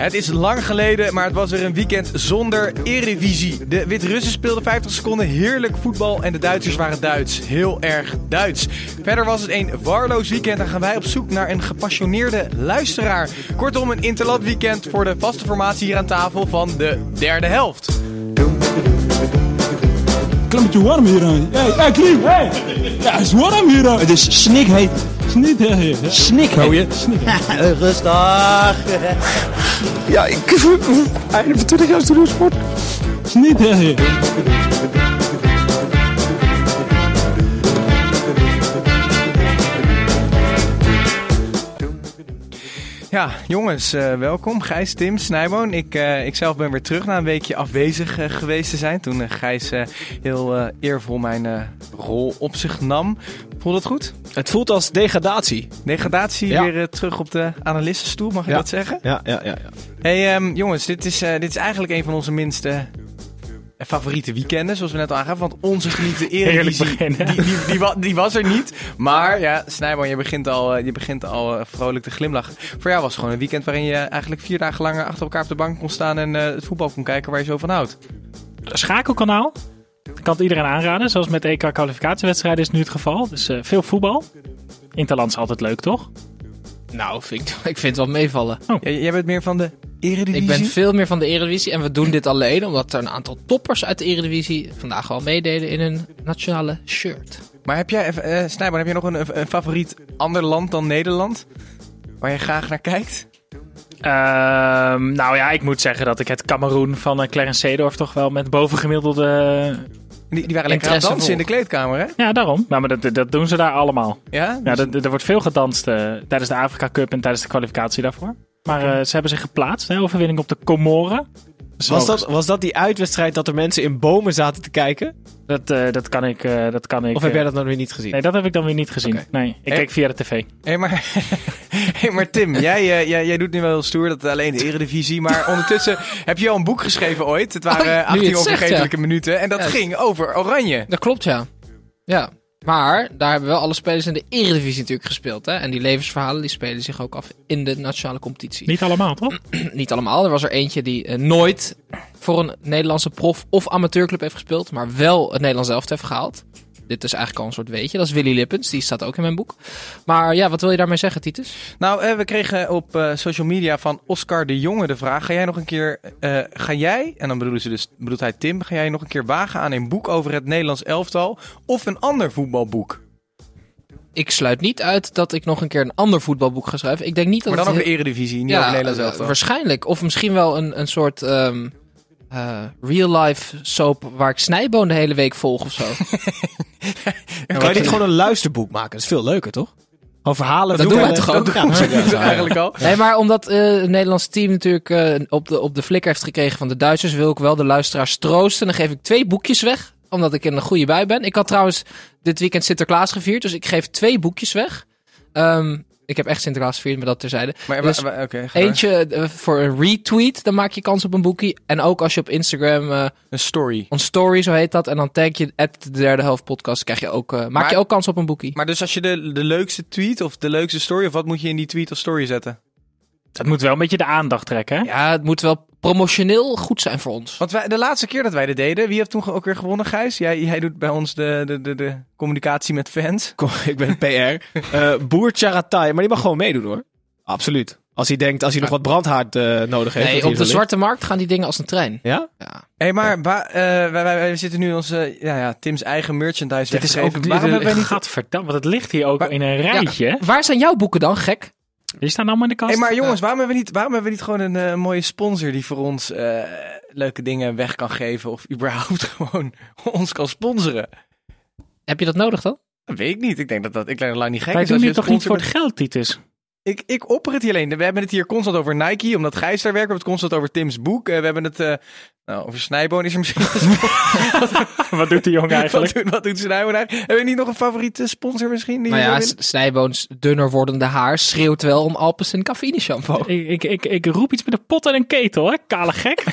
Het is lang geleden, maar het was weer een weekend zonder Eredivisie. De Wit-Russen speelden 50 seconden heerlijk voetbal en de Duitsers waren Duits. Heel erg Duits. Verder was het een warloos weekend en gaan wij op zoek naar een gepassioneerde luisteraar. Kortom, een interland weekend voor de vaste formatie hier aan tafel van de derde helft. Klein beetje warm hier. Hey, hey, Klim, hey. Ja, het is warm hier. Het is snikheet. Snikheet. Snikheet. Snikheet. Rustig. Ja, ik... Einde van 20 jaar studiosport. Snikheet. Ja, jongens, eh, welkom. Gijs, Tim, Snijboon. Ik, eh, ik zelf ben weer terug na een weekje afwezig eh, geweest te zijn. Toen Gijs eh, heel eervol mijn rol op zich nam. Voelt het goed? Het voelt als degradatie. Degradatie Ja. weer eh, terug op de analistenstoel, mag je Ja. dat zeggen? Ja, ja, ja. ja. Hey, ehm, jongens, dit is, eh, dit is eigenlijk een van onze minste eh, favoriete weekenden, zoals we net al aangaven. Want onze geliefde Eredivisie, die, beginnen. die, die, die, wa- die was er niet. Maar ja, Snijboon, je begint al, je begint al vrolijk te glimlachen. Voor jou was het gewoon een weekend waarin je eigenlijk vier dagen langer achter elkaar op de bank kon staan en eh, het voetbal kon kijken waar je zo van houdt. Schakelkanaal. Ik kan het iedereen aanraden. Zoals met EK kwalificatiewedstrijden is nu het geval. Dus eh, veel voetbal. Interland is altijd leuk, toch? Nou, vind ik, ik vind het wel meevallen. Jij, jij bent meer van de Eredivisie? Ik ben veel meer van de Eredivisie en we doen dit alleen omdat er een aantal toppers uit de Eredivisie vandaag wel meededen in hun nationale shirt. Maar heb jij, eh Snijboon, heb je nog een, een favoriet ander land dan Nederland? Waar je graag naar kijkt? Ehm, nou ja, ik moet zeggen dat ik het Cameroen van uh, Clarence Seedorf toch wel met bovengemiddelde... Die, die waren lekker aan het dansen in de kleedkamer, hè? Ja, daarom. Ja, maar dat, dat doen ze daar allemaal. Ja? Ja, Dus- er, er wordt veel gedanst eh, tijdens de Afrika Cup en tijdens de kwalificatie daarvoor. Maar eh, ze hebben zich geplaatst. Hè, overwinning op de Comoren. Was, dat, was dat die uitwedstrijd dat er mensen in bomen zaten te kijken? Dat, eh, dat kan ik... eh, dat kan ik Of heb eh, jij dat nog weer niet gezien? Nee, dat heb ik dan weer niet gezien. Nee, ik keek via de tv. Hé, maar, hey, maar Tim, jij, jij, jij doet nu wel heel stoer, dat alleen de eredivisie. Maar ondertussen heb je al een boek geschreven ooit. Het waren Oh, eh, nu 18 je het zegt, onvergetelijke minuten. En dat Ja. ging over Oranje. Dat klopt, ja. Ja. Maar daar hebben wel alle spelers in de Eredivisie natuurlijk gespeeld. Hè? En die levensverhalen die spelen zich ook af in de nationale competitie. Niet allemaal, toch? Niet allemaal. Er was er eentje die eh, nooit voor een Nederlandse prof of amateurclub heeft gespeeld. Maar wel het Nederlands elftal heeft gehaald. Dit is eigenlijk al een soort weetje. Dat is Willy Lippens. Die staat ook in mijn boek. Maar ja, wat wil je daarmee zeggen, Titus? Nou, eh, we kregen op eh, social media van Oscar de Jonge de vraag. Ga jij nog een keer, eh, ga jij, en dan bedoelen ze dus, bedoelt hij Tim, ga jij nog een keer wagen aan een boek over het Nederlands elftal of een ander voetbalboek? Ik sluit niet uit dat ik nog een keer een ander voetbalboek ga schrijven. Ik denk niet dat Maar dan het over de Eredivisie, niet het Nederlands elftal. waarschijnlijk. Of misschien wel een, een soort eh, real-life soap waar ik Snijboon de hele week volg of zo. kan je niet gewoon een luisterboek maken? Dat is veel leuker, toch? Gewoon verhalen Dat doen wij vertellen. toch ook? Ja, eigenlijk al. nee, maar omdat eh, het Nederlandse team natuurlijk eh, op, de, op de flikker heeft gekregen van de Duitsers, wil ik wel de luisteraars troosten. Dan geef ik twee boekjes weg, omdat ik in een goede bui ben. Ik had trouwens dit weekend Sinterklaas gevierd, dus ik geef twee boekjes weg. Ehm, ik heb echt Sinterklaas gevierd, maar dat terzijde. Maar, Dus door. Eentje eh, voor een retweet, dan maak je kans op een boekie. En ook als je op Instagram eh Een story. On story, zo heet dat. En dan tag je at de derde helft podcast. Krijg je ook, eh, maak Maar- je ook kans op een boekie. Maar dus als je de, de leukste tweet of de leukste story, of wat moet je in die tweet of story zetten? Het moet wel een beetje de aandacht trekken, hè? Ja, het moet wel promotioneel goed zijn voor ons. Want wij, de laatste keer dat wij dit deden, wie heeft toen ook weer gewonnen, Gijs? Jij, jij doet bij ons de, de, de, de communicatie met fans. Kom, ik ben PR. Eh Boer Charatai, maar die mag gewoon meedoen hoor. Absoluut. Als hij denkt, als hij nog wat brandhaard eh, nodig heeft. Nee, op de zwarte markt gaan die dingen als een trein. Ja? Ja. Hé, hey, maar eh, wij, wij, wij zitten nu onze, ja, ja, Tim's eigen merchandise Dit is ook. Waarom hebben wij niet... Gadverdamme, want het ligt hier ook Maar- in een rijtje. Waar zijn jouw boeken dan, gek? Die staan allemaal in de kast. Hé, maar jongens, waarom hebben we niet, waarom hebben we niet gewoon een eh, mooie sponsor die voor ons eh, leuke dingen weg kan geven? Of überhaupt gewoon ons kan sponsoren? Heb je dat nodig dan? Dat weet ik niet. Ik denk dat dat, ik lang niet gek Wij is doen dit toch niet voor het geld, Titus? Ik, ik opper het hier alleen. We hebben het hier constant over Nike, omdat Gijs daar werkt. We hebben het constant over Tim's boek. Eh, we hebben het eh, nou, over Snijboon is er misschien. Wat doet die jongen wat, eigenlijk? doet, wat doet Snijboon eigenlijk? Hebben we niet nog een favoriete sponsor misschien? Die Nou ja, Snijboons dunner wordende haar schreeuwt wel om Alpes en cafeïne shampoo. Ik, ik, ik, ik roep iets met een pot en een ketel, hè? Kale gek.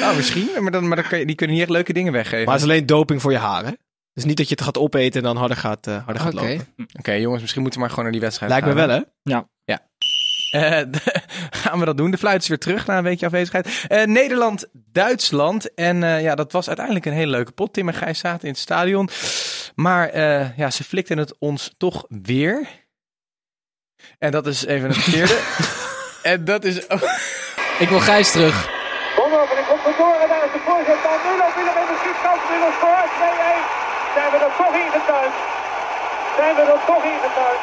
Nou, misschien. Maar, dan, maar dan kan je, die kunnen niet echt leuke dingen weggeven. Maar het is alleen doping voor je haren. Dus niet dat je het gaat opeten en dan harder gaat, eh, harder gaat Oké. lopen. Oké, jongens, misschien moeten we maar gewoon naar die wedstrijd Lijkt me gaan. wel, hè? Eh, gaan we dat doen? De fluit is weer terug na een weekje afwezigheid. Eh, Nederland-Duitsland. En eh, ja, dat was uiteindelijk een hele leuke pot. Tim en Gijs zaten in het stadion. Maar eh, ja, ze flikten het ons toch weer. En dat is even een verkeerde. en dat is... ook- Ik wil Gijs terug. Onhopen, die komt erdoor en daar is de voorzet van Nulo. Willem in de schietkant, Nulo scoort. 2-1. Zijn we er toch ingetuind? Zijn we er toch ingetuind?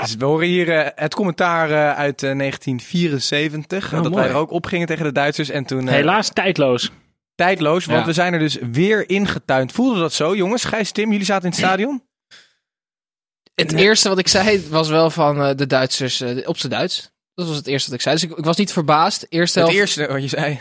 Dus we horen hier eh, het commentaar eh, uit eh, 1974. Oh, dat mooi. wij er ook opgingen tegen de Duitsers. En toen eh, Helaas tijdloos. tijdloos, want Ja. we zijn er dus weer ingetuind. Voelde dat zo, jongens? Gijs, Tim, jullie zaten in het stadion? Het eerste wat ik zei was wel van eh, de Duitsers eh, op zijn Duits. Dat was het eerste wat ik zei. Dus ik, ik was niet verbaasd. Eerste Het helft, eerste wat je zei.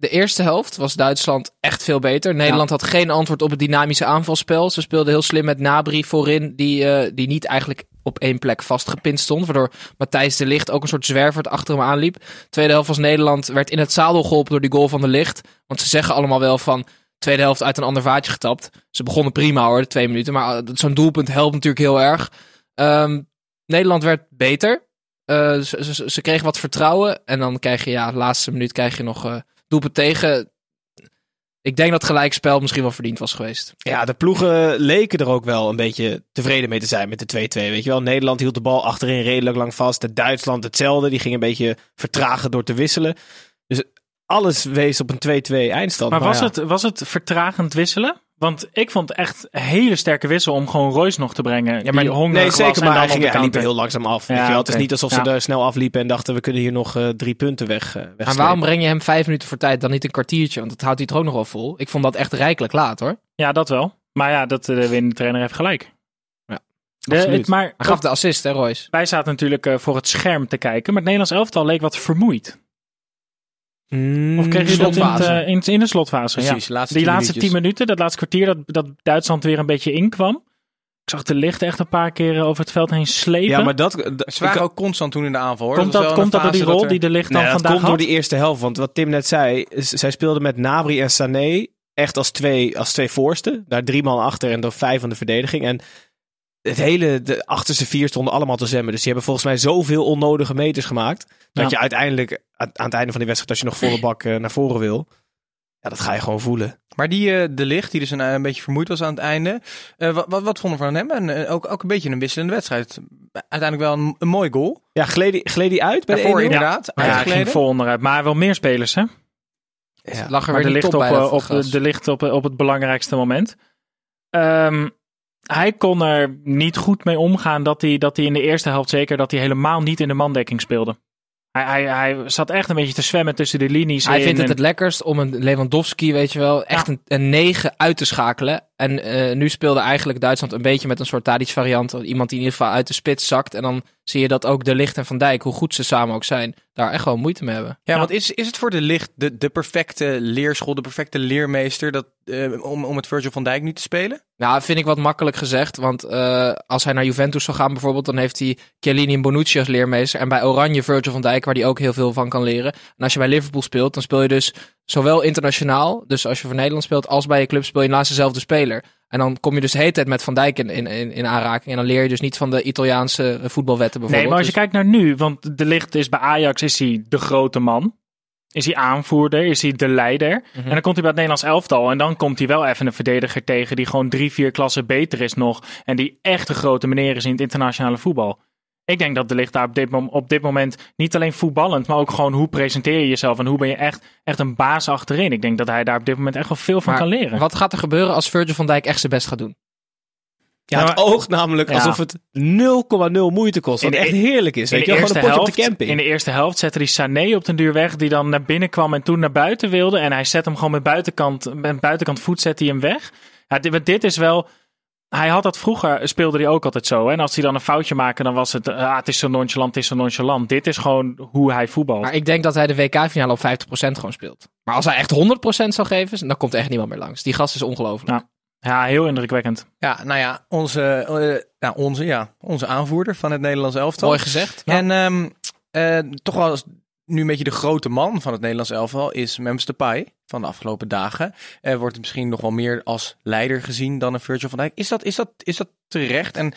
De eerste helft was Duitsland echt veel beter. Nederland had geen antwoord op het dynamische aanvalspel. Ze speelden heel slim met Nabri voorin, die, eh, die niet eigenlijk op één plek vastgepind stond. Waardoor Matthijs de Licht ook een soort zwerver achter hem aanliep. Tweede helft was Nederland, werd in het zadel geholpen door die goal van de Licht. Want ze zeggen allemaal wel van, tweede helft uit een ander vaatje getapt. Ze begonnen prima hoor, de twee minuten. Maar eh, zo'n doelpunt helpt natuurlijk heel erg. Ehm, Nederland werd beter. Eh, ze, ze, ze kregen wat vertrouwen. En dan krijg je, ja, de laatste minuut krijg je nog... doelpunt tegen. Ik denk dat gelijkspel misschien wel verdiend was geweest. Ja, de ploegen leken er ook wel een beetje tevreden mee te zijn met de 2-2. Weet je wel, Nederland hield de bal achterin redelijk lang vast. De Duitsland hetzelfde. Die ging een beetje vertragen door te wisselen. Dus alles wees op een 2-2 eindstand. Maar was, ja. het, was het vertragend wisselen? Want ik vond echt een hele sterke wissel om gewoon Royce nog te brengen. Ja, maar, die hongerig nee, zeker. en Maar hij, ging, de hij liep er heel langzaam af. weet Ja, je wel. Het is niet alsof ze Ja. er snel afliepen en dachten we kunnen hier nog eh, drie punten weg, uh, Maar waarom breng je hem vijf minuten voor tijd, dan niet een kwartiertje? Want dat houdt hij toch ook nog wel vol. Ik vond dat echt rijkelijk laat hoor. Ja, dat wel. Maar ja, dat, de winnende trainer heeft gelijk. Ja, De- absoluut. het- maar Hij gaf de assist hè Royce. wij zaten natuurlijk eh, voor het scherm te kijken. Maar het Nederlands elftal leek wat vermoeid. Of kreeg je dat in, het, eh, in, in de slotfase? Precies, ja. laatste Die tien laatste minuutjes. tien minuten, dat laatste kwartier, dat, dat Duitsland weer een beetje inkwam. Ik zag de licht echt een paar keer eh, over het veld heen slepen. Ja, maar dat, dat- Ze waren ik- ook constant toen in de aanval hoor. komt dat, komt dat door die rol er- die de licht dan Nee, dat vandaag komt door die eerste helft. Want wat Tim net zei, is, zij speelden met Nabri en Sané echt als twee, als twee voorsten. Daar drie man achter en door vijf van de verdediging. En het hele, de achterste vier stonden allemaal te zwemmen. Dus die hebben volgens mij zoveel onnodige meters gemaakt. Dat Ja. je uiteindelijk aan, aan het einde van die wedstrijd, als je nog volle bak eh, naar voren wil. Ja, dat ga je gewoon voelen. Maar die eh, De Licht, die dus een, eh, een beetje vermoeid was aan het einde. eh, wat, wat, wat vonden we van hem? En ook, ook een beetje een wisselende wedstrijd. Uiteindelijk wel een, een mooi goal. Ja, gleed die, gleed die uit bij de Daarvoor 1-0? inderdaad. Ja, hij uitgeleden. ging vol onderuit. Maar wel meer spelers, hè? Ja. Lag er Maar weer de licht op, op, de licht op, op het belangrijkste moment. Ehm, hij kon er niet goed mee omgaan dat hij, dat hij in de eerste helft zeker dat hij helemaal niet in de mandekking speelde. Hij, hij, hij zat echt een beetje te zwemmen tussen de linies. Hij in vindt het en- het lekkerst om een Lewandowski, weet je wel, echt een, een 9 uit te schakelen. En eh, nu speelde eigenlijk Duitsland een beetje met een soort Tadic variant. Iemand die in ieder geval uit de spits zakt. En dan zie je dat ook De Licht en Van Dijk, hoe goed ze samen ook zijn, daar echt gewoon moeite mee hebben. Ja, Ja. want is, is het voor de licht de, de perfecte leerschool, de perfecte leermeester dat, eh, om, om het Virgil van Dijk nu te spelen? Nou, vind ik wat makkelijk gezegd. Want eh, als hij naar Juventus zou gaan bijvoorbeeld, dan heeft hij Chiellini en Bonucci als leermeester. En bij Oranje Virgil van Dijk, waar hij ook heel veel van kan leren. En als je bij Liverpool speelt, dan speel je dus zowel internationaal, dus als je voor Nederland speelt, als bij je club speel je naast dezelfde speler. En dan kom je dus de hele tijd met Van Dijk in, in, in, in aanraking. En dan leer je dus niet van de Italiaanse eh, voetbalwetten bijvoorbeeld. Nee, maar als je Dus- kijkt naar nu, want de licht is bij Ajax is hij de grote man. Is hij aanvoerder? Is hij de leider? Mhm. En dan komt hij bij het Nederlands elftal. En dan komt hij wel even een verdediger tegen die gewoon drie, vier klassen beter is nog. En die echt een grote meneer is in het internationale voetbal. Ik denk dat de licht daar op dit, op dit moment niet alleen voetballend, maar ook gewoon hoe presenteer je jezelf en hoe ben je echt, echt een baas achterin. Ik denk dat hij daar op dit moment echt wel veel van Maar kan leren. Wat gaat er gebeuren als Virgil van Dijk echt zijn best gaat doen? Ja, Ja, het maar- oogt namelijk Ja. alsof het 0,0 moeite kost. Wat de- echt heerlijk is. Weet je wel, gewoon een potje op de camping. in de eerste helft zette hij Sané op den duur weg, die dan naar binnen kwam en toen naar buiten wilde. En hij zet hem gewoon met buitenkant, met buitenkant voet zet hij hem weg. Ja, dit, dit is wel hij had dat vroeger, speelde hij ook altijd zo. hè. En als hij dan een foutje maakte, dan was het, ah, het is zo nonchalant, het is zo nonchalant. Dit is gewoon hoe hij voetbalt. Maar ik denk dat hij de WK-finale op 50% gewoon speelt. Maar als hij echt 100% zou geven, dan komt er echt niemand meer langs. Die gast is ongelooflijk. Ja. Ja, heel indrukwekkend. Ja, nou ja, onze, eh, nou, onze, ja, onze aanvoerder van het Nederlands elftal. Mooi gezegd. En ehm, eh, toch wel eens nu een beetje de grote man van het Nederlands elftal is Memphis Depay van de afgelopen dagen. Er wordt misschien nog wel meer als leider gezien dan een Virgil van Dijk. Is dat, is dat, is dat terecht? En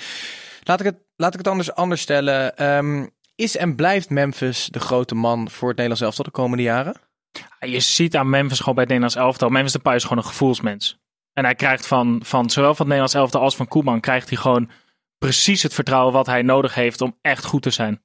laat ik het, laat ik het anders, anders stellen. Ehm, is en blijft Memphis de grote man voor het Nederlands elftal de komende jaren? Je ziet aan Memphis gewoon bij het Nederlands elftal. Memphis Depay is gewoon een gevoelsmens. En hij krijgt van, van zowel van het Nederlands elftal als van Koeman... krijgt hij gewoon precies het vertrouwen wat hij nodig heeft om echt goed te zijn.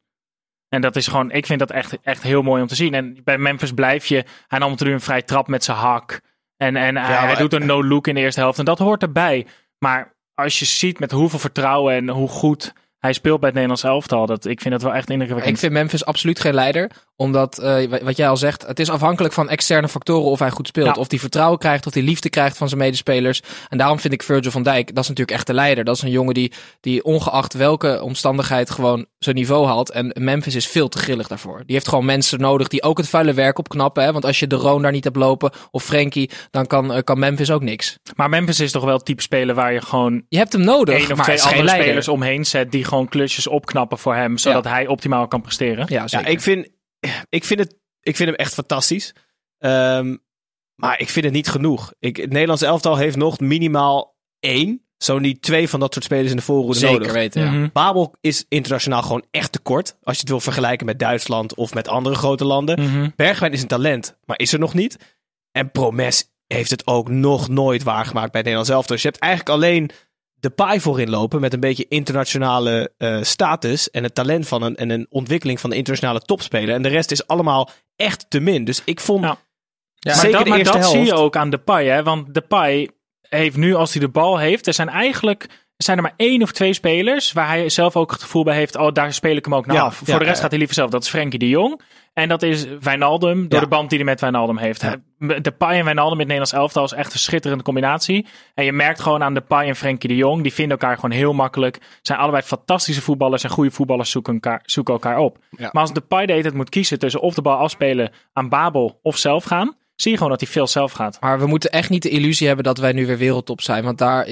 En dat is gewoon, ik vind dat echt, echt heel mooi om te zien. En bij Memphis blijf je, hij nam nu een vrij trap met zijn hak. En, en hij, hij doet een no-look in de eerste helft. En dat hoort erbij. Maar als je ziet met hoeveel vertrouwen en hoe goed hij speelt bij het Nederlands elftal. Dat, ik vind dat wel echt indrukwekkend. Ik vind Memphis absoluut geen leider. Omdat, eh, wa- wat jij al zegt, het is afhankelijk van externe factoren of hij goed speelt. Ja. Of hij vertrouwen krijgt, of hij liefde krijgt van zijn medespelers. En daarom vind ik Virgil van Dijk, dat is natuurlijk echt de leider. Dat is een jongen die, die ongeacht welke omstandigheid gewoon zijn niveau haalt. En Memphis is veel te grillig daarvoor. Die heeft gewoon mensen nodig die ook het vuile werk opknappen. Hè? Want als je de Roon daar niet hebt lopen, of Frenkie, dan kan, eh, kan Memphis ook niks. Maar Memphis is toch wel het type speler waar je gewoon Je hebt hem nodig, één of maar twee andere leider. spelers omheen zet. Die gewoon klusjes opknappen voor hem. Zodat hij optimaal kan presteren. Ja, Ja, zeker. ik vind, ik, vind het, ik vind hem echt fantastisch. Ehm, maar ik vind het niet genoeg. Ik, het Nederlands elftal heeft nog minimaal één, zo niet twee van dat soort spelers in de voorhoede zeker nodig. weten, ja. Mhm. Babel is internationaal gewoon echt tekort. Als je het wil vergelijken met Duitsland of met andere grote landen. Mhm. Bergwijn is een talent, maar is er nog niet. En Promes heeft het ook nog nooit waargemaakt bij het Nederlands elftal. Dus je hebt eigenlijk alleen de paai voorin lopen met een beetje internationale eh, status en het talent van een, en een ontwikkeling van de internationale topspeler. En de rest is allemaal echt te min. Dus ik vond Ja. Ja, maar zeker dat, de maar dat helft. zie je ook aan Depay. Hè? Want Depay heeft nu, als hij de bal heeft... Er zijn eigenlijk zijn er maar één of twee spelers... waar hij zelf ook het gevoel bij heeft... oh, daar speel ik hem ook naar Ja, af. ja, Voor de rest gaat hij liever zelf. Dat is Frenkie de Jong. En dat is Wijnaldum, door Ja. de band die hij met Wijnaldum heeft. Ja. Depay en Wijnaldum in het Nederlands elftal is echt een schitterende combinatie. En je merkt gewoon aan Depay en Frenkie de Jong... die vinden elkaar gewoon heel makkelijk. Zijn allebei fantastische voetballers... en goede voetballers zoeken elkaar, zoeken elkaar op. Maar als de hele tijd moet kiezen tussen of de bal afspelen aan Babel of zelf gaan... zie je gewoon dat hij veel zelf gaat. Maar we moeten echt niet de illusie hebben dat wij nu weer wereldtop zijn. Want daar,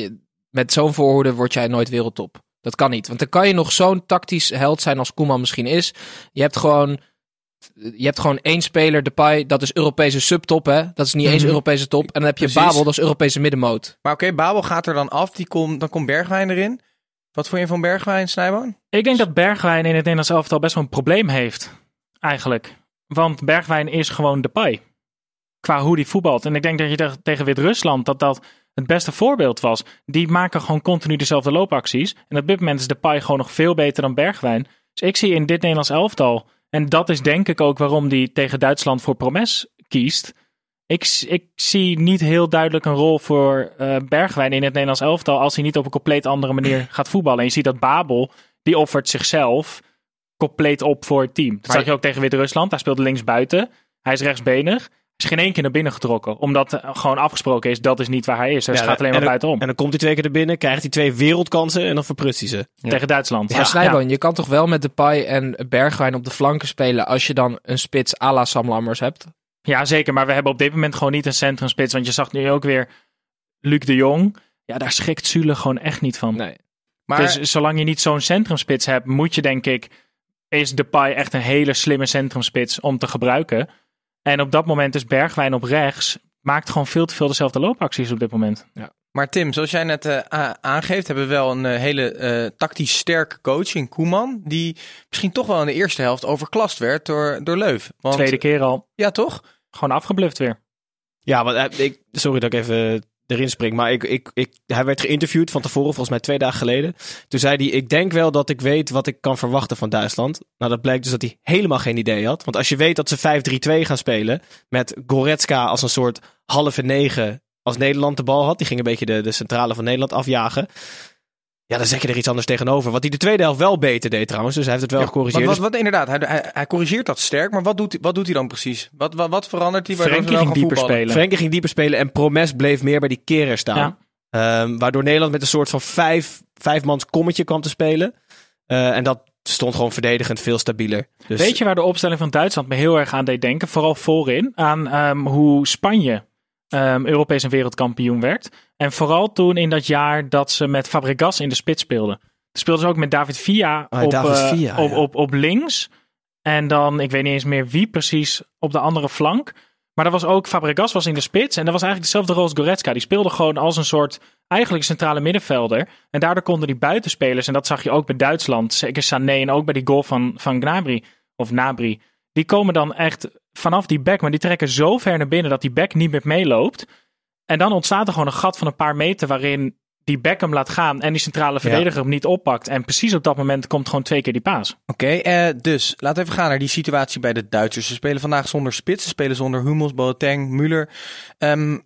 met zo'n voorhoede word jij nooit wereldtop. Dat kan niet. Want dan kan je nog zo'n tactisch held zijn als Koeman misschien is. Je hebt gewoon, je hebt gewoon één speler, Depay, dat is Europese subtop. Hè? Dat is niet eens Mhm. Europese top. En dan heb je Precies. Babel, dat is Europese middenmoot. Maar oké, Babel gaat er dan af. Die komt, dan komt Bergwijn erin. Wat vond je van Bergwijn, Snijboon? Ik denk dat Bergwijn in het Nederlands elftal best wel een probleem heeft. Eigenlijk. Want Bergwijn is gewoon Depay. Qua hoe die voetbalt. En ik denk dat je tegen- tegen Wit-Rusland dat dat het beste voorbeeld was. Die maken gewoon continu dezelfde loopacties. En op dit moment is Depay gewoon nog veel beter dan Bergwijn. Dus ik zie in dit Nederlands elftal... En dat is denk ik ook waarom die tegen Duitsland voor Promes kiest. Ik, ik zie niet heel duidelijk een rol voor eh, Bergwijn in het Nederlands elftal... als hij niet op een compleet andere manier gaat voetballen. En je ziet dat Babel, die offert zichzelf compleet op voor het team. Dat Maar- zag je ook tegen Wit-Rusland. Hij speelde links buiten. Hij is rechtsbenig. Is geen één keer naar binnen getrokken. Omdat gewoon afgesproken is, dat is niet waar hij is. Hij Ja, gaat alleen en maar dan- buitenom. En dan komt hij twee keer er binnen, krijgt hij twee wereldkansen en dan verprutst hij ze. Tegen Duitsland. Maar Snijboon, je kan toch wel met Depay en Bergwijn op de flanken spelen... als je dan een spits à la Sam Lammers hebt? Ja, zeker. Maar we hebben op dit moment gewoon niet een centrumspits. Want je zag nu ook weer Luc de Jong. Ja, daar schikt Zule gewoon echt niet van. Nee. Maar Dus zolang je niet zo'n centrumspits hebt, moet je denk ik, is Depay echt een hele slimme centrumspits om te gebruiken. En op dat moment is Bergwijn op rechts, maakt gewoon veel te veel dezelfde loopacties op dit moment. Maar Tim, zoals jij net eh, aangeeft, hebben we wel een eh, hele eh, tactisch sterke coach in Koeman. Die misschien toch wel in de eerste helft overklast werd door, door Leuf. Want, Tweede keer al, Ja, toch? gewoon afgebluft weer. Ja, want ik, sorry dat ik even erin spring, maar ik, ik, ik, hij werd geïnterviewd van tevoren, volgens mij twee dagen geleden. Toen zei hij, ik denk wel dat ik weet wat ik kan verwachten van Duitsland. Nou, dat blijkt dus dat hij helemaal geen idee had. Want als je weet dat ze 5-3-2 gaan spelen, met Goretzka als een soort halve negen als Nederland de bal had. Die ging een beetje de, de centrale van Nederland afjagen. Ja, dan zeg je er iets anders tegenover. Wat hij de tweede helft wel beter deed trouwens, dus hij heeft het wel Ja, gecorrigeerd. Wat, wat, wat inderdaad, hij, hij, hij corrigeert dat sterk. Maar wat doet, hij- wat doet hij dan precies? Wat, wat, wat verandert hij? Frenkie ging dieper voetballen? spelen. Frenkie ging dieper spelen en Promes bleef meer bij die keren staan. Ja. Ehm, waardoor Nederland met een soort van vijf, vijfmans kommetje kwam te spelen. Eh, en dat stond gewoon verdedigend veel stabieler. Dus, Weet je waar de opstelling van Duitsland me heel erg aan deed denken? Vooral voorin. Aan ehm, hoe Spanje ehm, Europees en wereldkampioen werd. En vooral toen in dat jaar dat ze met Fabregas in de spits speelden. Speelden ze ook met David Villa, Ah, op, David eh, Villa, op, ja. op, op links. En dan, ik weet niet eens meer wie precies op de andere flank. Maar dat was ook, Fabregas was in de spits. En dat was eigenlijk dezelfde rol als Goretzka. Die speelde gewoon als een soort, eigenlijk centrale middenvelder. En daardoor konden die buitenspelers, en dat zag je ook bij Duitsland. Zeker Sané en ook bij die goal van, van Gnabry, of Nabry. Die komen dan echt vanaf die back, maar die trekken zo ver naar binnen dat die back niet meer meeloopt. En dan ontstaat er gewoon een gat van een paar meter waarin die back hem laat gaan en die centrale verdediger hem niet oppakt. En precies op dat moment komt gewoon twee keer die paas. Oké, eh, dus laten we even gaan naar die situatie bij de Duitsers. Ze spelen vandaag zonder spits, ze spelen zonder Hummels, Boateng, Müller. Ehm,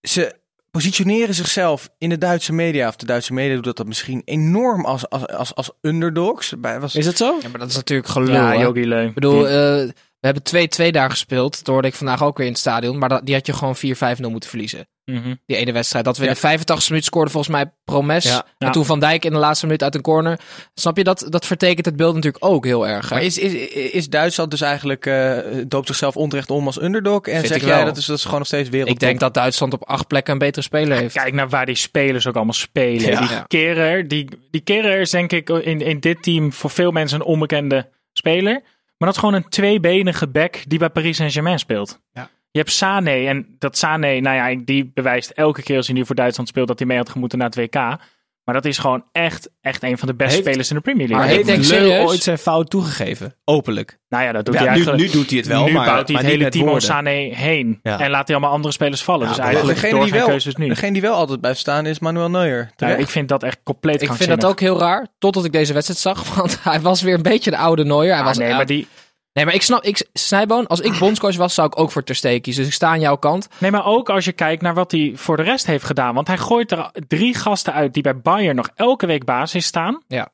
ze positioneren zichzelf in de Duitse media, of de Duitse media doet dat, dat misschien enorm als, als, als, als underdogs. Bij, was, Is het zo? Ja, maar dat is natuurlijk gelul. Ja, hè? Jogi Leu. Ik bedoel, eh, we hebben 2-2 daar gespeeld. Dat hoorde ik vandaag ook weer in het stadion. Maar dat, die had je gewoon 4-5-0 moeten verliezen. Mhm. Die ene wedstrijd. Dat we Ja. in de 85 minuut scoorden volgens mij Promes. Ja. En toen Van Dijk in de laatste minuut uit een corner. Snap je, dat, dat vertekent het beeld natuurlijk ook heel erg. hè? Maar is, is, is Duitsland dus eigenlijk, eh doopt zichzelf onterecht om als underdog? En Vind zeg jij dat is, dat is gewoon nog steeds wereld? ik denk dat Duitsland op acht plekken een betere speler heeft. Kijk naar waar die spelers ook allemaal spelen. Ja. Die. Kerer, die, die Kerer is denk ik in, in dit team voor veel mensen een onbekende speler. Maar dat is gewoon een tweebenige back die bij Paris Saint-Germain speelt. Ja. Je hebt Sané en dat Sané, nou ja, die bewijst elke keer als hij nu voor Duitsland speelt dat hij mee had gemoeten naar het WK. Maar dat is gewoon echt, echt een van de beste Heeft- spelers in de Premier League. Maar heeft ik denk Leu serieus- ooit zijn fout toegegeven? Openlijk. nou ja, dat doet Ja, hij nu, eigenlijk. nu doet hij het wel, nu maar, bouwt hij het hele woorden. Sané heen. Ja. En laat hij allemaal andere spelers vallen. dus eigenlijk degene door die, zijn wel, keuzes nu. degene die wel altijd blijft staan is Manuel Neuer. Ja, Terecht. ik vind dat echt compleet Ik vind dat ook heel raar. Totdat ik deze wedstrijd zag. Want hij was weer een beetje de oude Neuer. Hij Ah, was, nee, maar die, nee, maar ik snap, ik, Snijboon, als ik bondscoach was, zou ik ook voor Ter Stegen kiezen. Dus ik sta aan jouw kant. Nee, maar ook als je kijkt naar wat hij voor de rest heeft gedaan. Want hij gooit er drie gasten uit die bij Bayern nog elke week basis staan. Ja.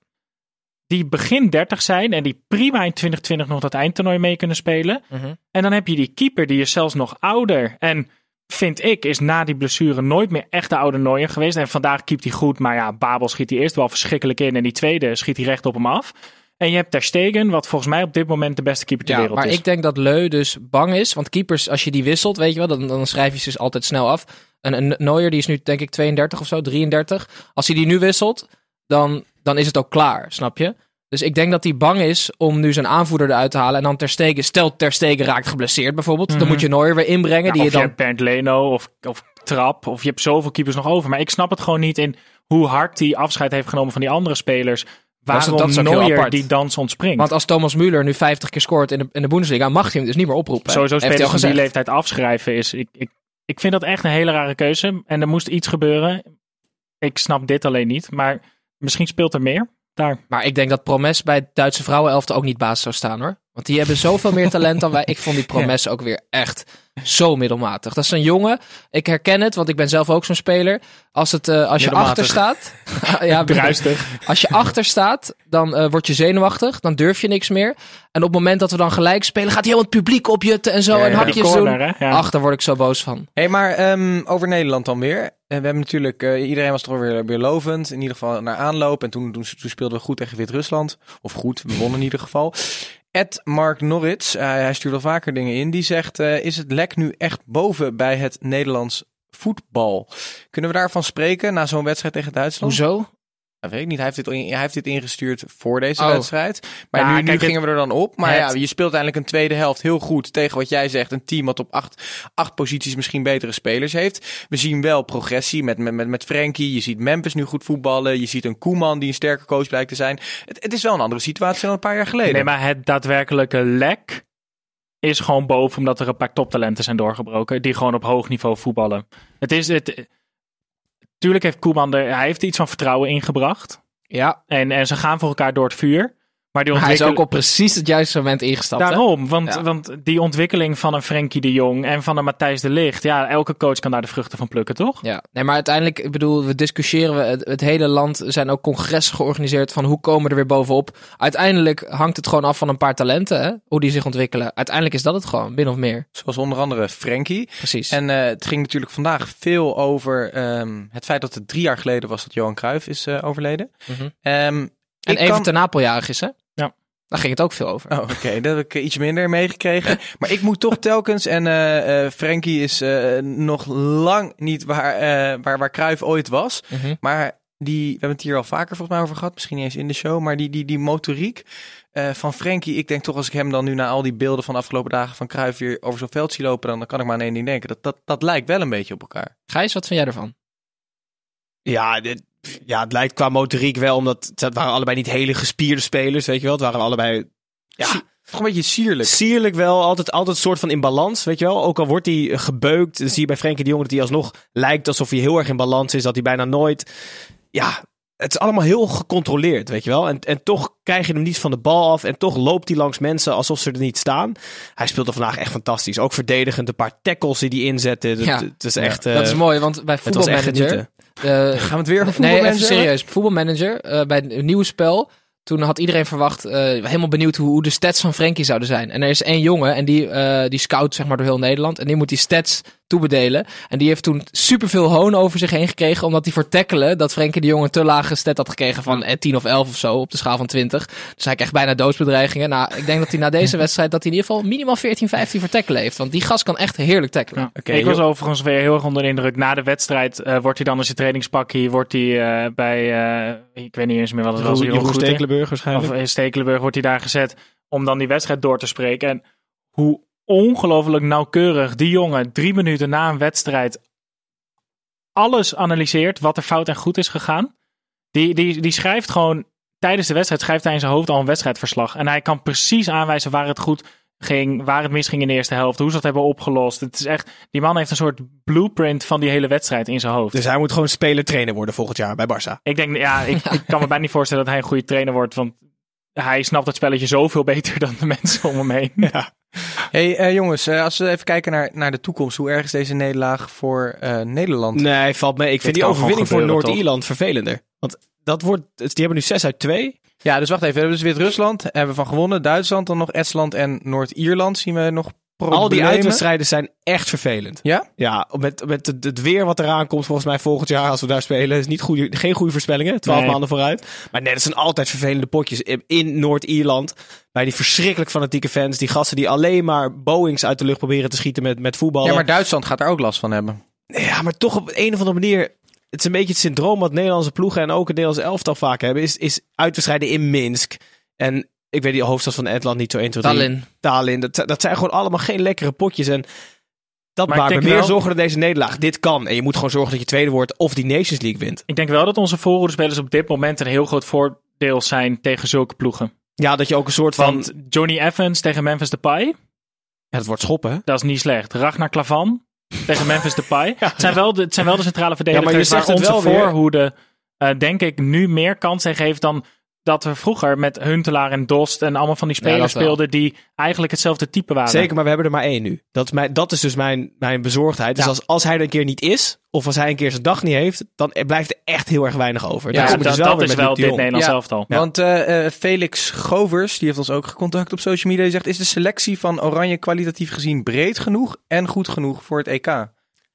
Die begin 30 zijn en die prima in 2020 nog dat eindtoernooi mee kunnen spelen. Mhm. En dan heb je die keeper die is zelfs nog ouder. En vind ik, is na die blessure nooit meer echt de oude Neuer geweest. En vandaag keept hij goed, maar ja, Babel schiet hij eerst wel verschrikkelijk in. En die tweede schiet hij recht op hem af. En je hebt Ter Stegen, wat volgens mij op dit moment de beste keeper ter Ja, wereld maar is. ik denk dat Leu dus bang is. Want keepers, als je die wisselt, weet je wel, dan, dan schrijf je ze dus altijd snel af. En een Neuer, die is nu denk ik 32 of zo, 33. Als hij die nu wisselt, dan, dan is het ook klaar, snap je? Dus ik denk dat hij bang is om nu zijn aanvoerder eruit te halen. En dan Ter Stegen, stel Ter Stegen raakt geblesseerd bijvoorbeeld. Dan Mhm. moet je Neuer weer inbrengen. Ja, die of je dan... hebt Bernd Leno of, of Trap. Of je hebt zoveel keepers nog over. Maar ik snap het gewoon niet in hoe hard hij afscheid heeft genomen van die andere spelers. Waarom dat heel Neuer die dans ontspringt. Want als Thomas Müller nu 50 keer scoort in de, in de Bundesliga, mag hij hem dus niet meer oproepen. Sowieso spelers van die leeftijd afschrijven is... Ik, ik, ik vind dat echt een hele rare keuze. En er moest iets gebeuren. Ik snap dit alleen niet. Maar misschien speelt er meer daar. Maar ik denk dat Promes bij het Duitse vrouwenelftal ook niet baas zou staan hoor. Want die hebben zoveel meer talent dan wij. Ik vond die Promes ook weer echt zo middelmatig. Dat is een jongen. Ik herken het, want ik ben zelf ook zo'n speler. Als, het, eh, als je achter staat. ja, Druistig. Als je achter staat, dan eh, word je zenuwachtig. Dan durf je niks meer. En op het moment dat we dan gelijk spelen, gaat hij helemaal het publiek opjutten en zo. Ja, en hakjes corner, doen. Ach, daar word ik zo boos van. Hé, maar ehm, over Nederland dan weer. En we hebben natuurlijk, eh, iedereen was toch weer, weer lovend. In ieder geval naar aanloop. En toen, toen, toen speelden we goed tegen Wit-Rusland. Of goed, we wonnen in ieder geval. Ed Mark Norrits, eh, hij stuurt wel vaker dingen in. Die zegt, eh, is het lek nu echt boven bij het Nederlands voetbal? Kunnen we daarvan spreken na zo'n wedstrijd tegen Duitsland? Hoezo? Dat weet ik niet. Hij heeft dit, in- hij heeft dit ingestuurd voor deze Oh. wedstrijd. Maar Ja, nu, gingen we er dan op. Maar het- ja, je speelt uiteindelijk een tweede helft heel goed tegen wat jij zegt. Een team wat op acht, acht posities misschien betere spelers heeft. We zien wel progressie met, met, met, met Frenkie. Je ziet Memphis nu goed voetballen. Je ziet een Koeman die een sterke coach blijkt te zijn. Het, het is wel een andere situatie dan een paar jaar geleden. Nee, maar het daadwerkelijke lek is gewoon boven omdat er een paar toptalenten zijn doorgebroken die gewoon op hoog niveau voetballen. Het is het. Tuurlijk heeft Koeman er, hij heeft iets van vertrouwen ingebracht Ja, en, en ze gaan voor elkaar door het vuur. Maar die hij is ook op precies het juiste moment ingestapt. hè? Daarom, want, Ja. want die ontwikkeling van een Frenkie de Jong en van een Matthijs de Ligt, ja, elke coach kan daar de vruchten van plukken, toch? Ja, nee, maar uiteindelijk, ik bedoel, we discussiëren, we, het, het hele land er zijn ook congressen georganiseerd van hoe komen we er weer bovenop. Uiteindelijk hangt het gewoon af van een paar talenten, hè, hoe die zich ontwikkelen. Uiteindelijk is dat het gewoon, min of meer. Zoals onder andere Frenkie. Precies. En eh, het ging natuurlijk vandaag veel over ehm, het feit dat het drie jaar geleden was dat Johan Cruijff is eh, overleden. Mhm. Ehm, En ik even kan- ten Napeljarig is, hè? Daar ging het ook veel over. Oh, oké. Dat heb ik iets minder meegekregen. maar ik moet toch telkens, en eh eh Frenkie is eh, nog lang niet waar, eh waar, waar Cruijff ooit was. Mhm. Maar die, we hebben het hier al vaker volgens mij over gehad, misschien niet eens in de show, maar die, die, die motoriek eh, van Frenkie, ik denk toch als ik hem dan nu na al die beelden van de afgelopen dagen van Cruijff weer over zo'n veld zie lopen, dan, dan kan ik maar aan één ding denken. Dat, dat, dat lijkt wel een beetje op elkaar. Gijs, wat vind jij ervan? Ja, dit, ja, het lijkt qua motoriek wel, omdat het waren allebei niet hele gespierde spelers, weet je wel. Het waren allebei ja, Toch een beetje sierlijk. sierlijk wel, altijd, altijd een soort van in balans, weet je wel. Ook al wordt hij eh, gebeukt, dan zie je bij Frenkie de Jong dat hij alsnog lijkt alsof hij heel erg in balans is, dat hij bijna nooit... Ja, het is allemaal heel gecontroleerd, weet je wel. En, en toch krijg je hem niet van de bal af en toch loopt hij langs mensen alsof ze er niet staan. Hij speelde vandaag echt fantastisch. Ook verdedigend, een paar tackles die hij inzette. Dat- Ja. Het is echt... dat eh, is mooi, want bij Het was echt voetbalmanager... eh, Gaan we het weer over Nee, voetbalmanager even hebben? serieus. Voetbalmanager, eh, bij het nieuwe spel. Toen had iedereen verwacht, eh, helemaal benieuwd hoe, hoe de stats van Frenkie zouden zijn. En er is één jongen en die, die scout zeg maar door heel Nederland. En die moet die stats toebedelen. En die heeft toen superveel hoon over zich heen gekregen. Omdat hij voor tackelen, dat Frenkie de Jong een te lage stat had gekregen van eh, 10 of 11 of zo op de schaal van 20. Dus hij kreeg bijna doodsbedreigingen. Nou, ik denk dat hij na deze wedstrijd, dat hij in ieder geval minimaal 14, 15 voor tackelen heeft. Want die gast kan echt heerlijk tackelen. Ja. Ik was overigens weer heel erg onder de indruk. Na de wedstrijd eh, wordt hij dan in zijn trainingspakje, wordt hij eh, bij, eh, ik weet niet eens meer wat het was. Jeroen. Stekelenburg waarschijnlijk. Of in Stekelenburg wordt hij daar gezet om dan die wedstrijd door te spreken. En hoe ongelooflijk nauwkeurig die jongen drie minuten na een wedstrijd alles analyseert wat er fout en goed is gegaan. Die, die, die schrijft gewoon tijdens de wedstrijd, schrijft hij in zijn hoofd al een wedstrijdverslag. En hij kan precies aanwijzen waar het goed ging, waar het misging in de eerste helft, hoe ze dat hebben opgelost. Het is echt, die man heeft een soort blueprint van die hele wedstrijd in zijn hoofd. Dus hij moet gewoon speler-trainer worden volgend jaar bij Barça. Ik denk, ja, ik, ik kan me bijna niet voorstellen dat hij een goede trainer wordt, want hij snapt het spelletje zoveel beter dan de mensen om hem heen. Ja. Hey eh, jongens, eh, als we even kijien naar, naar de toekomst. Hoe erg is deze nederlaag voor eh, Nederland? Nee, valt mee. Ik vind die overwinning voor Noord-Ierland vervelender. Want dat wordt, die hebben nu 6 uit 2. Ja, dus wacht even. We hebben dus Wit-Rusland hebben we van gewonnen. Duitsland, dan nog Estland en Noord-Ierland. Zien we nog problemen? Al die uitwedstrijden zijn echt vervelend. Ja? Ja, met, met het, het weer wat eraan komt volgens mij volgend jaar als we daar spelen. Is niet goede, geen goede voorspellingen. 12 Nee. maanden vooruit. Maar nee, dat zijn altijd vervelende potjes. In, in Noord-Ierland. Bij die verschrikkelijk fanatieke fans. Die gasten die alleen maar Boeings uit de lucht proberen te schieten met, met voetballen. Ja, maar Duitsland gaat daar ook last van hebben. Ja, maar toch op een of andere manier. Het is een beetje het syndroom wat Nederlandse ploegen en ook het Nederlandse elftal vaak hebben. Is, is uitwedstrijden in Minsk. En ik weet die hoofdstad van Estland niet zo 1, 2, 3. Tallinn. Tallinn. Dat, dat zijn gewoon allemaal geen lekkere potjes. En dat Maar maakt me meer wel- zorgen dat deze nederlaag. Dit kan. En je moet gewoon zorgen dat je tweede wordt of die Nations League wint. Ik denk wel dat onze voorhoedespelers op dit moment een heel groot voordeel zijn tegen zulke ploegen. Ja, dat je ook een soort van... Want Johnny Evans tegen Memphis Depay, ja, het wordt schoppen, hè? dat is niet slecht. Ragnar Klavan tegen Memphis Depay. het, zijn wel de, het zijn wel de centrale Ja, maar je verdedigers zegt waar het onze wel weer. voorhoede, eh, denk ik, nu meer kans tegen heeft dan dat we vroeger met Huntelaar en Dost en allemaal van die spelers dat wel. speelden die eigenlijk hetzelfde type waren. Zeker, maar we hebben er maar één nu. Dat is, mijn, dat is dus mijn, mijn bezorgdheid. Dus Ja. als, als hij er een keer niet is, of als hij een keer zijn dag niet heeft, dan blijft er echt heel erg weinig over. Ja, dat, dus dat weer is wel dit. Nederlands Ja. elftal. Ja. Want eh, eh, Felix Govers, die heeft ons ook gecontact op social media. Die zegt, is de selectie van Oranje kwalitatief gezien breed genoeg en goed genoeg voor het EK?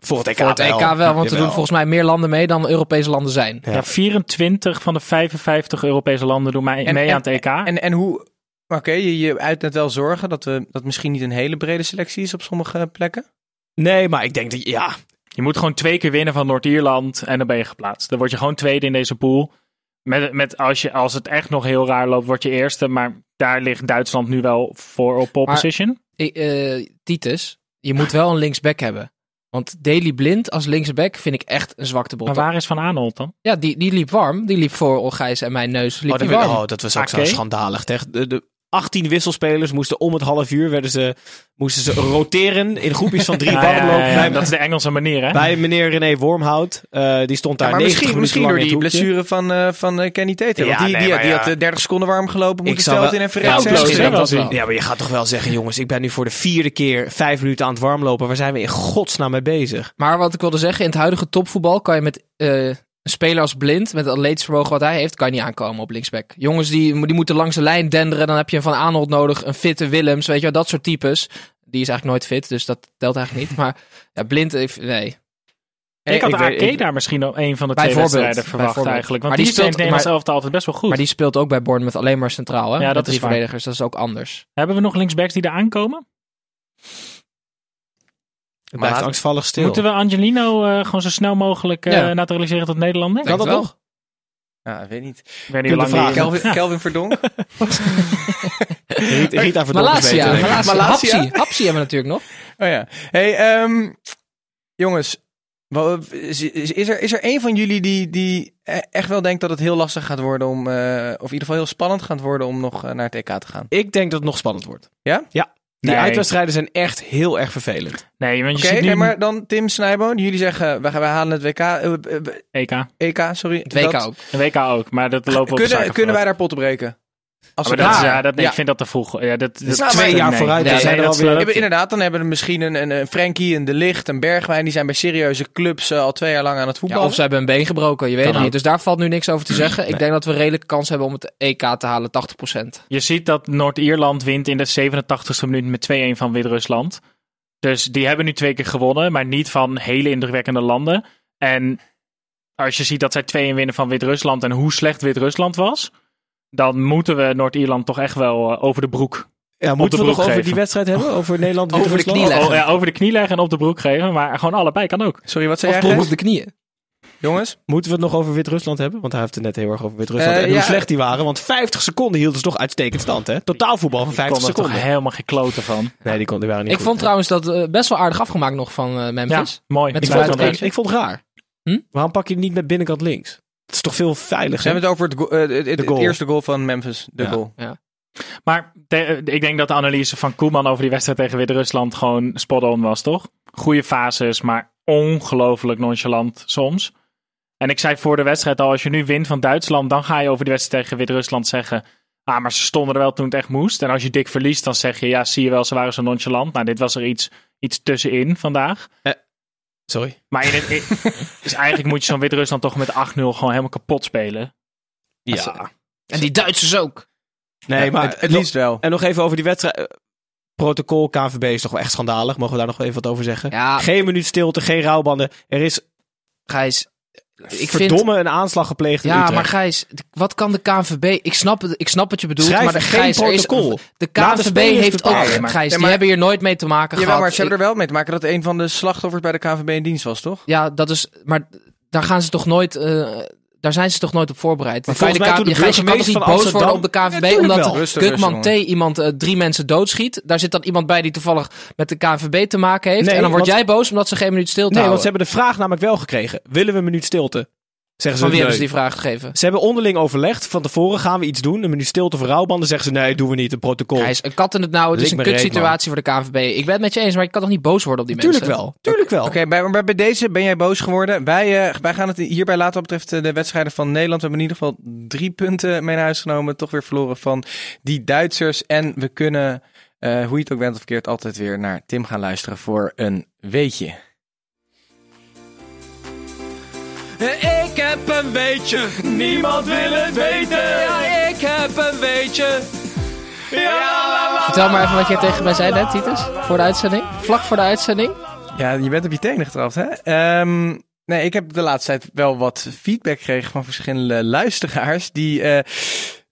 Voor het EK Voor het EK wel, want er doen volgens mij meer landen mee dan Europese landen zijn. Ja. Ja, 24 van de 55 Europese landen doen mee, En- mee en- aan het EK. En, en hoe... Oké, je, je uit net wel zorgen dat we dat misschien niet een hele brede selectie is op sommige plekken. Nee, maar ik denk dat, ja, Je moet gewoon twee keer winnen van Noord-Ierland en dan ben je geplaatst. Dan word je gewoon tweede in deze pool. Met, met als, je, als het echt nog heel raar loopt, word je eerste. Maar daar ligt Duitsland nu wel voor op pole Maar- position. Ik, eh, Titus, je moet wel een linksback hebben. Want Daley Blind als linksback vind ik echt een zwakte bot. Maar waar is Van Aanholt dan? Ja, die, die liep warm. Die liep voor Gijs en mijn neus. Liep oh, die dat, warm. oh, dat was ook zo Oké. schandalig. Tegen de, de, 18 wisselspelers moesten om het half uur werden ze, moesten ze roteren in groepjes van drie Ja, ja, ja, warmlopen. ja, bij, dat is de Engelse manier, hè? bij meneer René Wormhout. Eh, die stond daar maar 90 misschien, minuten misschien door die blessure van, eh, van eh, Kenny. Ja, Want die, nee, die, die ja. had eh, 30 seconden warm gelopen, moet Ik wel- in en Ja, verrekt zijn. misschien wel dat- zien. Ja, maar je gaat toch wel zeggen, jongens, ik ben nu voor de vierde keer vijf minuten aan het warmlopen. Waar zijn we in godsnaam mee bezig? Maar wat ik wilde zeggen, in het huidige topvoetbal kan je met eh, een speler als Blind, met het atletisch vermogen wat hij heeft, kan je niet aankomen op linksback. Jongens die, die moeten langs de lijn denderen, dan heb je een Van Aanholt nodig, een fitte Willems, weet je wel, dat soort types. Die is eigenlijk nooit fit, dus dat telt eigenlijk niet. Maar ja, Blind, heeft, nee. ik had ik de ik- daar misschien op een van de twee wedstrijden verwacht bijvoorbeeld. eigenlijk. Want Maar die, die speelt in Nederlands elftal altijd best wel goed. Maar die speelt ook bij Bournemouth alleen maar centraal, hè? Ja, dat met is drie waar. verdedigers, dat is ook anders. Hebben we nog linksbacks die er aankomen? Het blijft laat- angstvallig stil. Moeten we Angelino eh, gewoon zo snel mogelijk eh, Ja. naturaliseren tot Nederlander? Kan dat nog? Ja, ik weet niet. Ik weet niet lang die- vragen. Kelvin, Kelvin Verdonk. Rita, Rita Verdonk is Malasia, beter. Malasia, Malasia? Hapsi, Hapsi hebben we natuurlijk nog. Oh ja. Hey, ehm, jongens. Is, er, is er een van jullie die, die e- echt wel denkt dat het heel lastig gaat worden om, eh, of in ieder geval heel spannend gaat worden om nog naar het EK te gaan? Ik denk dat het nog spannend wordt. Ja? Ja. Die Nee. uitwedstrijden zijn echt heel erg vervelend. Nee, want Oké, je ziet nu nee, maar dan Tim Snijboon. Jullie zeggen, we, gaan, we halen het WK, eh, eh, EK. EK, sorry. Het WK Dat- ook. En WK ook, maar dat lopen we Kunnen, kunnen wij daar potten breken? Als Maar we dat, ja, dat, nee, Ja. ik vind dat te vroeg. Ja, dat, dat, Nou, twee jaar nee. vooruit. Nee, dan zijn nee, er dat alweer... is- Hebben- Inderdaad, dan hebben we misschien een, een, een Frenkie, een De Ligt, een Bergwijn. Die zijn bij serieuze clubs eh, al twee jaar lang aan het Ja, voetballen. of ze hebben een been gebroken, je weet het ook. niet. Dus daar valt nu niks over te zeggen. Ik denk dat we een redelijke kans hebben om het EK te halen, 80%. Je ziet dat Noord-Ierland wint in de 87e minuut met 2-1 van Wit-Rusland. Dus die hebben nu twee keer gewonnen, maar niet van hele indrukwekkende landen. En als je ziet dat zij 2-1 winnen van Wit-Rusland en hoe slecht Wit-Rusland was, dan moeten we Noord-Ierland toch echt wel eh, over de broek. Ja, moeten we nog over geven. die wedstrijd hebben? Over Nederland Over de knie leggen. Oh, ja, over de knie leggen en op de broek geven, maar gewoon allebei kan ook. Sorry, wat zei Of jij? broek op de knieën. Jongens? Moeten we het nog over Wit-Rusland hebben? Want hij heeft het net heel erg over Wit-Rusland. Eh, en hoe ja. slecht die waren. Want 50 seconden hielden ze toch uitstekend stand, hè? Totaalvoetbal van Ik 50 kon er toch seconden. helemaal geen kloten van. Nee, die, kon, die waren niet Ik goed. vond trouwens dat eh, best wel aardig afgemaakt nog van eh, Ja, Memphis. mooi. Met Ik de vond, buitenkant. het, ik, ik vond het raar. Hm? Waarom pak je het niet met binnenkant links? Het is toch veel veiliger? hebben het over het, go- eh, het, het- het goal. eerste goal van Memphis. De Ja. goal. Maar de- eh, ik denk dat de analyse van Koeman over die wedstrijd tegen Wit-Rusland gewoon spot-on was, toch? Goede fases, maar ongelooflijk nonchalant soms. En ik zei voor de wedstrijd al, als je nu wint van Duitsland, dan ga je over die wedstrijd tegen Wit-Rusland zeggen... Ah, maar ze stonden er wel toen het echt moest. En als je dik verliest, dan zeg je, ja, zie je wel, ze waren zo nonchalant. Nou, dit was er iets, iets tussenin vandaag. Sorry. Maar in het, in- dus eigenlijk moet je zo'n Wit-Rusland toch met 8-0 gewoon helemaal kapot spelen. Ja. En die Duitsers ook. Nee, Ja, maar het, het liefst wel. En nog even over die wedstrijd. Eh, Protocol KNVB is toch wel echt schandalig. Mogen we daar nog even wat over zeggen? Ja, Geen minuut stilte, geen rouwbanden. Er is Gijs. Ik vind... verdomme een aanslag gepleegd in Ja, Utrecht. maar Gijs, wat kan de KNVB... Ik snap, het, ik snap wat je bedoelt, Schrijf maar de, geen Gijs, er is- protocol. de KNVB heeft ook... maar- Gijs, Ja, die hebben hier nooit mee te maken Jawel, gehad. maar ze hebben er wel mee te maken dat een van de slachtoffers bij de KVB in dienst was, toch? Ja, dat is... Maar daar gaan ze toch nooit... eh, daar zijn ze toch nooit op voorbereid. Maar volgens mij de toen de K- je, kan toch niet boos worden op de Amsterdam- KNVB Ja, tuurlijk omdat rustig, T iemand eh, drie mensen doodschiet. Daar zit dan iemand bij die toevallig met de KNVB te maken heeft. Nee, en dan word want- jij boos omdat ze geen minuut stilte Nee, want ze hebben de vraag namelijk wel gekregen. Willen we een minuut stilte? Zeggen ze Van wie nee. hebben ze die vraag gegeven? Ze hebben onderling overlegd. Van tevoren gaan we iets doen. Een minuut stilte voor rouwbanden. Zeggen ze nee, doen we niet. Een protocol. Gijs, een kat in het nauw. Het is een kutsituatie voor de KNVB. Ik ben het met je eens, maar je kan toch niet boos worden op die Tuurlijk mensen? wel. Tuurlijk wel. Oké, bij, maar bij deze ben jij boos geworden. Wij, eh, wij gaan het hierbij laten wat betreft eh, de wedstrijden van Nederland. We hebben in ieder geval drie punten mee naar huis genomen. Toch weer verloren van die Duitsers. En we kunnen, eh, hoe je het ook bent of verkeerd, altijd weer naar Tim gaan luisteren voor een weetje. Ik heb een weetje, niemand wil het weten. Ja, ik heb een weetje. Vertel maar even wat jij tegen mij zei net, Titus. Voor de uitzending. Vlak voor de uitzending. Ja, je bent op je tenen getrapt, hè? Ehm, nee, ik heb de laatste tijd wel wat feedback gekregen van verschillende luisteraars. Die, eh,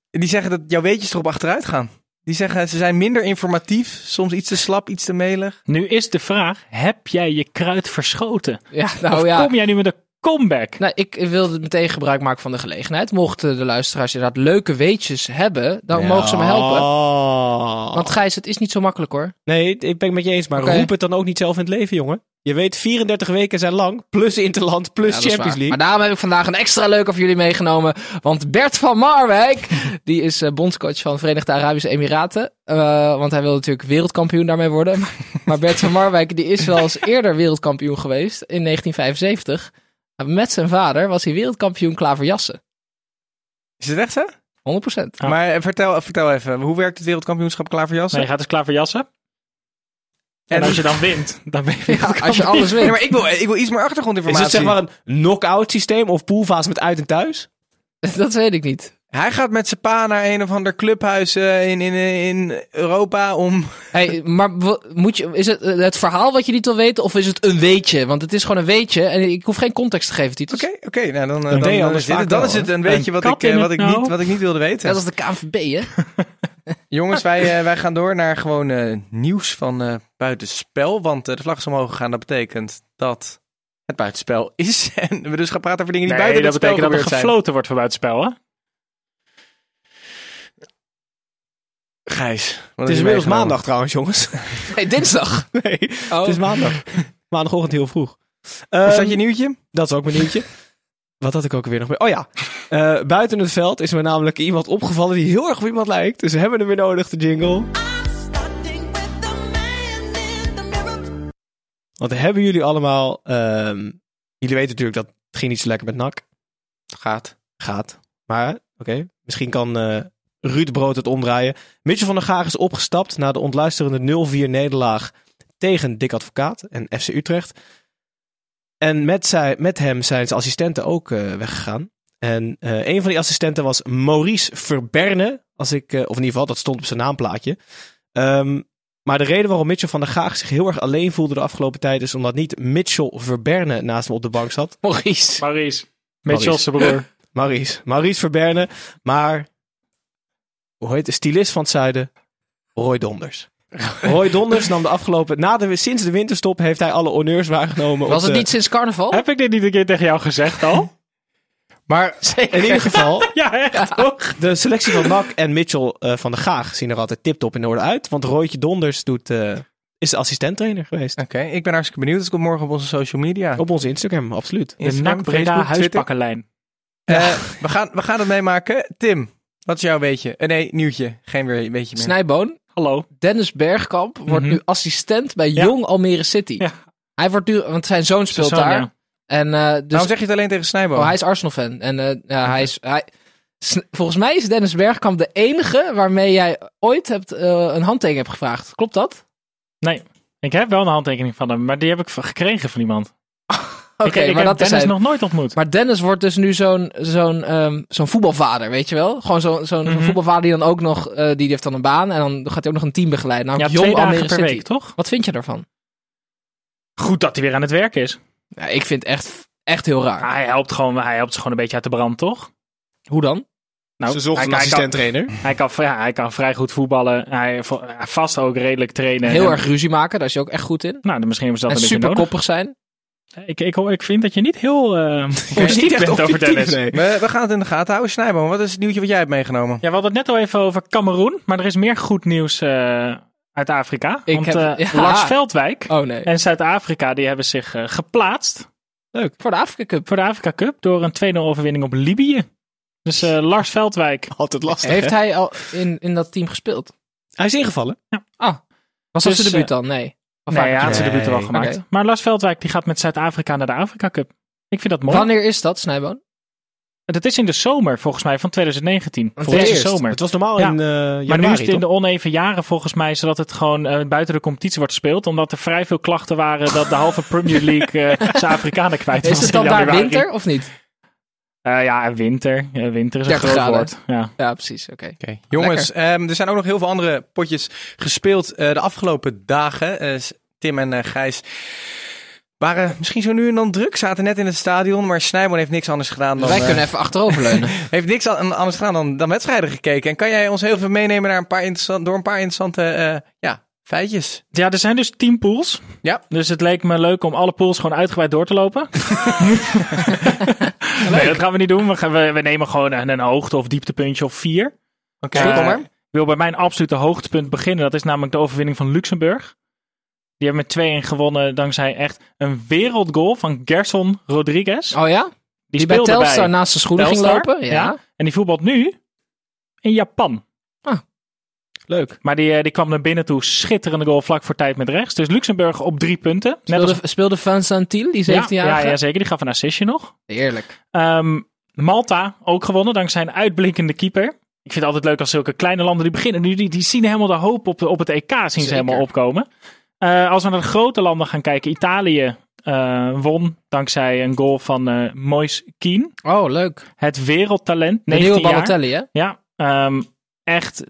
die zeggen dat jouw weetjes erop achteruit gaan. Die zeggen ze zijn minder informatief, soms iets te slap, iets te melig. Nu is de vraag, heb jij je kruid verschoten? Ja, of nou ja. kom jij nu met een comeback. Nou, ik wilde meteen gebruik maken van de gelegenheid. Mochten de luisteraars inderdaad leuke weetjes hebben, dan mogen ze me helpen. Oh. Want Gijs, het is niet zo makkelijk hoor. Nee, ik ben het met je eens, maar roep het dan ook niet zelf in het leven, jongen. Je weet, 34 weken zijn lang, plus Interland, plus Ja, Champions. League. Maar daarom heb ik vandaag een extra leuke voor jullie meegenomen. Want Bert van Marwijk, die is eh, bondscoach van Verenigde Arabische Emiraten. Eh, want hij wil natuurlijk wereldkampioen daarmee worden. maar Bert van Marwijk, die is wel eens eerder wereldkampioen geweest in 1975. Met zijn vader was hij wereldkampioen klaverjassen. 100%. Is het echt zo? Ja. Maar eh, vertel, vertel even, hoe werkt het wereldkampioenschap klaverjassen? Nee, je gaat dus klaar voor jassen. En, En- als je dan wint, dan ben je Ja, als je alles Nee, wint. maar ik wil, ik wil iets meer is achtergrondinformatie. het zeg maar een knock-out systeem of poolfase met uit en thuis? Dat weet ik niet. Hij gaat met zijn pa naar een of ander clubhuis eh, in, in, in Europa om... Hey, maar moet je, is het eh, het verhaal wat je niet wil weten of is het een weetje? Want het is gewoon een weetje en ik hoef geen context te geven, Titus. Oké, oké, nou dan, eh, dan, dan, is, dit, vaak dan is het een Een wat ik, eh, wat, ik niet, nauw. wat ik niet wilde weten. Net als de KNVB, hè? Jongens, wij, eh, wij gaan door naar gewoon eh, nieuws van eh, buitenspel. Want eh, de vlag is omhoog gegaan. Dat betekent dat het buitenspel is. En we dus gaan praten over dingen die Nee, buiten dat het spel betekent dat er gefloten wordt voor buitenspel, hè? Gijs. Het is inmiddels maandag trouwens, jongens. Hey, dinsdag. nee, Oh. het is maandag. Maandagochtend heel vroeg. Is Ehm, dat je nieuwtje? Dat is ook mijn nieuwtje. Wat had ik ook weer nog mee? Oh ja, Eh, buiten het veld is me namelijk iemand opgevallen die heel erg op iemand lijkt. Dus we hebben hem weer nodig, de jingle. Want hebben jullie allemaal... ehm, jullie weten natuurlijk dat het ging niet zo lekker met NAC. Gaat. Gaat. Maar, oké, misschien kan eh, Ruud Brood het omdraaien. Mitchell van der Gaag is opgestapt na de ontluisterende 0-4 nederlaag tegen Dick Advocaat en FC Utrecht. En met, zij, met hem zijn zijn assistenten ook eh, weggegaan. En eh, een van die assistenten was Maurice Verberne. Als ik, eh, of in ieder geval, dat stond op zijn naamplaatje. Ehm, maar de reden waarom Mitchell van der Gaag zich heel erg alleen voelde de afgelopen tijd... is omdat niet Mitchell Verberne naast hem op de bank zat. Maurice. Maurice. Mitchell's broer. Maurice. Maurice Verberne. Maar, hoe heet de stylist van het zuiden? Roy Donders. Roy Donders nam de afgelopen... Na de, sinds de winterstop heeft hij alle honneurs waargenomen. Was het de- niet sinds carnaval? Heb ik dit niet een keer tegen jou gezegd al? Maar In ieder geval, ja, echt toch? de selectie van NAC en Mitchell eh, van der Gaag zien er altijd tip-top in orde uit. Want Roytje Donders doet, eh, is de assistenttrainer geweest. Oké, ik ben hartstikke benieuwd. Het komt morgen op onze social media. Op onze Instagram, absoluut. De Instagram, NAC Breda huispakkenlijn. Eh, we, gaan, we gaan het meemaken. Tim, wat is jouw weetje? Eh, nee, nieuwtje. Geen weer weetje meer. Snijboon. Hallo. Dennis Bergkamp wordt Mhm. nu assistent bij Ja. Jong Almere City. Ja. Hij wordt nu, want zijn zoon speelt daar. ja. En eh, dus, Waarom zeg je het alleen tegen Snijboom? oh, hij is Arsenal fan. En eh, ja, hij is, hij, volgens mij is Dennis Bergkamp de enige waarmee jij ooit hebt, eh, een handtekening hebt gevraagd. Klopt dat? Nee, ik heb wel een handtekening van hem, maar die heb ik v- gekregen van iemand. Oké, maar heb dat is Dennis hij. nog nooit ontmoet. Maar Dennis wordt dus nu zo'n zo'n ehm, zo'n voetbalvader, weet je wel? Gewoon zo'n zo'n Mhm. voetbalvader die dan ook nog, eh, die heeft dan een baan en dan gaat hij ook nog een team begeleiden. Nou, ja, Jong twee dagen per City. week, toch? Wat vind je daarvan? Goed dat hij weer aan het werk is. Ja, ik vind het echt, echt heel raar. Hij helpt, gewoon, hij helpt ze gewoon een beetje uit de brand, toch? Hoe dan? Nou, Ze zocht hij, een hij kan, assistenttrainer. hij, kan, ja, hij kan vrij goed voetballen. Hij vast ook redelijk trainen. Heel En- erg ruzie maken, daar is hij ook echt goed in. Nou, dan misschien hebben ze dat en een beetje super nodig. koppig zijn. Ik, ik, ik vind dat je niet heel Niet positief bent over Dennis. nee. We, we gaan het in de gaten houden. Snijboom, wat is het nieuwtje wat jij hebt meegenomen? Ja, we hadden het net al even over Cameroen, maar er is meer goed nieuws eh, uit Afrika. Ik Want heb- eh, ja. Lars Veldwijk Oh nee. en Zuid-Afrika die hebben zich geplaatst Voor de Afrika Cup. voor de Afrika Cup door een 2-0 overwinning op Libië. Dus eh, Lars Veldwijk, Altijd lastig, Heeft hè? hij al in, in dat team gespeeld? Hij is ingevallen. Ah, was dat Dus, zijn debuut dan? Nee. Of nee, hij had zijn Nee. debuut er wel gemaakt. Maar Lars Veldwijk die gaat met Zuid-Afrika naar de Afrika Cup. Ik vind dat mooi. Wanneer is dat, Snijboon? Dat is in de zomer volgens mij van 2019. Want Voor deze eerst, zomer. Het was normaal Ja. in eh januari, Maar nu is het in de oneven jaren volgens mij, zodat het gewoon eh, buiten de competitie wordt gespeeld. Omdat er vrij veel klachten waren dat de halve Premier League eh zijn Afrikanen kwijt was Is het dan daar winter of niet? Eh, ja, winter. Ja, winter is een 30 groot graden. woord. Ja. Ja, precies. Oké. Oké, Jongens, ehm, er zijn ook nog heel veel andere potjes gespeeld eh, de afgelopen dagen. Eh, Tim en eh, Gijs waren misschien zo nu en dan druk, zaten net in het stadion, maar Snijboom heeft niks anders gedaan dan, Wij eh, kunnen even achteroverleunen. heeft niks an- anders gedaan dan, dan wedstrijden gekeken. En kan jij ons heel veel meenemen naar een paar interessant, door een paar interessante eh, ja, feitjes. Ja, er zijn dus tien pools. Ja. Dus het leek me leuk om alle pools gewoon uitgebreid door te lopen. nee, dat gaan we niet doen. We, gaan, we, we nemen gewoon een, een hoogte- of dieptepuntje of vier. Oké, kom maar. Ik wil bij mijn absolute hoogtepunt beginnen. Dat is namelijk de overwinning van Luxemburg. Die hebben met 2-1 gewonnen dankzij echt een wereldgoal van Gerson Rodriguez. Oh ja? die, Die bij Telstar bij naast de schoenen ging lopen? Ja. En die voetbalt nu in Japan. Leuk. Maar die, eh, die kwam naar binnen toe. Schitterende goal vlak voor tijd met rechts. Dus Luxemburg op drie punten. Net Speelde, als, speelde Vincent Thiel, die 17 ja, jaar? ja, ja, zeker. Die gaf een assistje nog. Heerlijk. Ehm, Malta ook gewonnen dankzij een uitblinkende keeper. Ik vind het altijd leuk als zulke kleine landen die beginnen. Nu, die, die zien helemaal de hoop op, op het EK zien ze helemaal opkomen. Eh, als we naar de grote landen gaan kijken. Italië eh, won dankzij een goal van eh Moise Keane. Oh, leuk. Het wereldtalent. De 19 nieuwe. Balotelli, hè? Ja, ehm, echt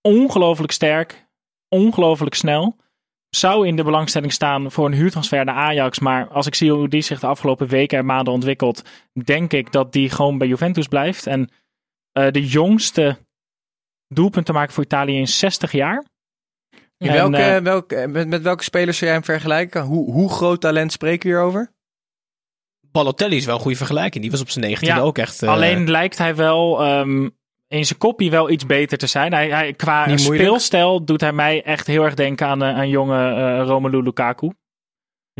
ongelooflijk sterk. Ongelooflijk snel. Zou in de belangstelling staan voor een huurtransfer naar Ajax. Maar als ik zie hoe die zich de afgelopen weken en maanden ontwikkelt. Denk ik dat die gewoon bij Juventus blijft. En de jongste doelpunt te maken voor Italië in 60 jaar. In En, welke, eh, welke, met, met welke spelers zou jij hem vergelijken? Hoe, hoe groot talent spreken we hierover? Balotelli is wel een goede vergelijking. Die was op zijn 19 Ja, ook echt... eh, Alleen lijkt hij wel ehm, in zijn kopie wel iets beter te zijn. Hij, hij, qua speelstijl doet hij mij echt heel erg denken aan, eh, aan jonge eh, Romelu Lukaku.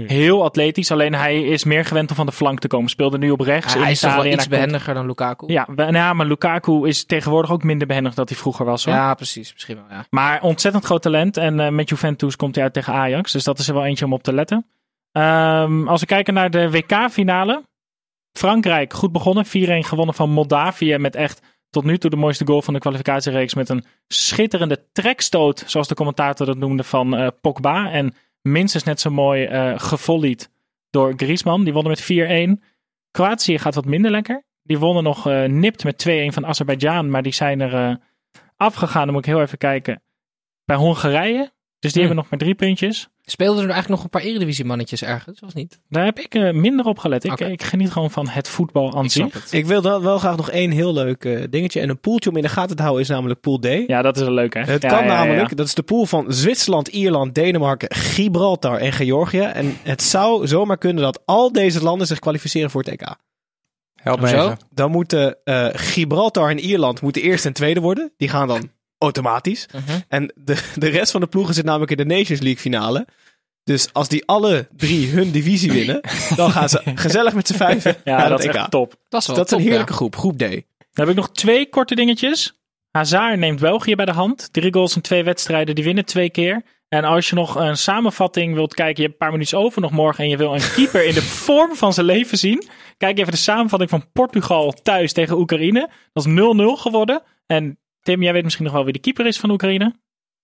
Hm. Heel atletisch, alleen hij is meer gewend om van de flank te komen. Speelde nu op rechts in hij is toch Italië. wel en iets komt- behendiger dan Lukaku? Ja, nou ja, maar Lukaku is tegenwoordig ook minder behendig dan hij vroeger was. Hoor. Ja, precies. Misschien wel, ja. Maar ontzettend groot talent. En eh, met Juventus komt hij uit tegen Ajax. Dus dat is er wel eentje om op te letten. Ehm, als we kijken naar de WK-finale. Frankrijk, goed begonnen. 4-1 gewonnen van Moldavië. Met echt tot nu toe de mooiste goal van de kwalificatiereeks. Met een schitterende trekstoot, zoals de commentator dat noemde, van eh, Pogba. En minstens net zo mooi eh gevollied door Griezmann. Die wonnen met 4-1. Kroatië gaat wat minder lekker. Die wonnen nog eh, nipt met 2-1 van Azerbeidzjan. Maar die zijn er eh, afgegaan. Dan moet ik heel even kijken. Bij Hongarije. Dus die Hmm. hebben nog maar drie puntjes. Speelden er eigenlijk nog een paar Eredivisie-mannetjes ergens, of niet? Daar heb ik eh, minder op gelet. Ik, ik geniet gewoon van het voetbal aan zich. Ik wil dan wel graag nog één heel leuk eh, dingetje. En een poeltje om in de gaten te houden is namelijk Pool D. Ja, dat is wel leuk hè. Het Ja, kan ja, ja, ja. namelijk, dat is de pool van Zwitserland, Ierland, Denemarken, Gibraltar en Georgië. En het zou zomaar kunnen dat al deze landen zich kwalificeren voor het EK. Help even. Dan moeten eh, Gibraltar en Ierland moeten eerst en tweede worden. Die gaan dan automatisch. Mhm. En de, de rest van de ploegen zit namelijk in de Nations League finale. Dus als die alle drie hun divisie winnen, dan gaan ze gezellig met z'n vijven Ja, naar dat het is echt top. Dat is wel Dat is een heerlijke ja. groep, groep D. Dan heb ik nog twee korte dingetjes. Hazard neemt België bij de hand. Drie goals in twee wedstrijden. Die winnen twee keer. En als je nog een samenvatting wilt kijken, je hebt een paar minuutjes over nog morgen en je wil een keeper in de vorm van zijn leven zien, kijk even de samenvatting van Portugal thuis tegen Oekraïne. Dat is 0-0 geworden. En Tim, jij weet misschien nog wel wie de keeper is van Oekraïne.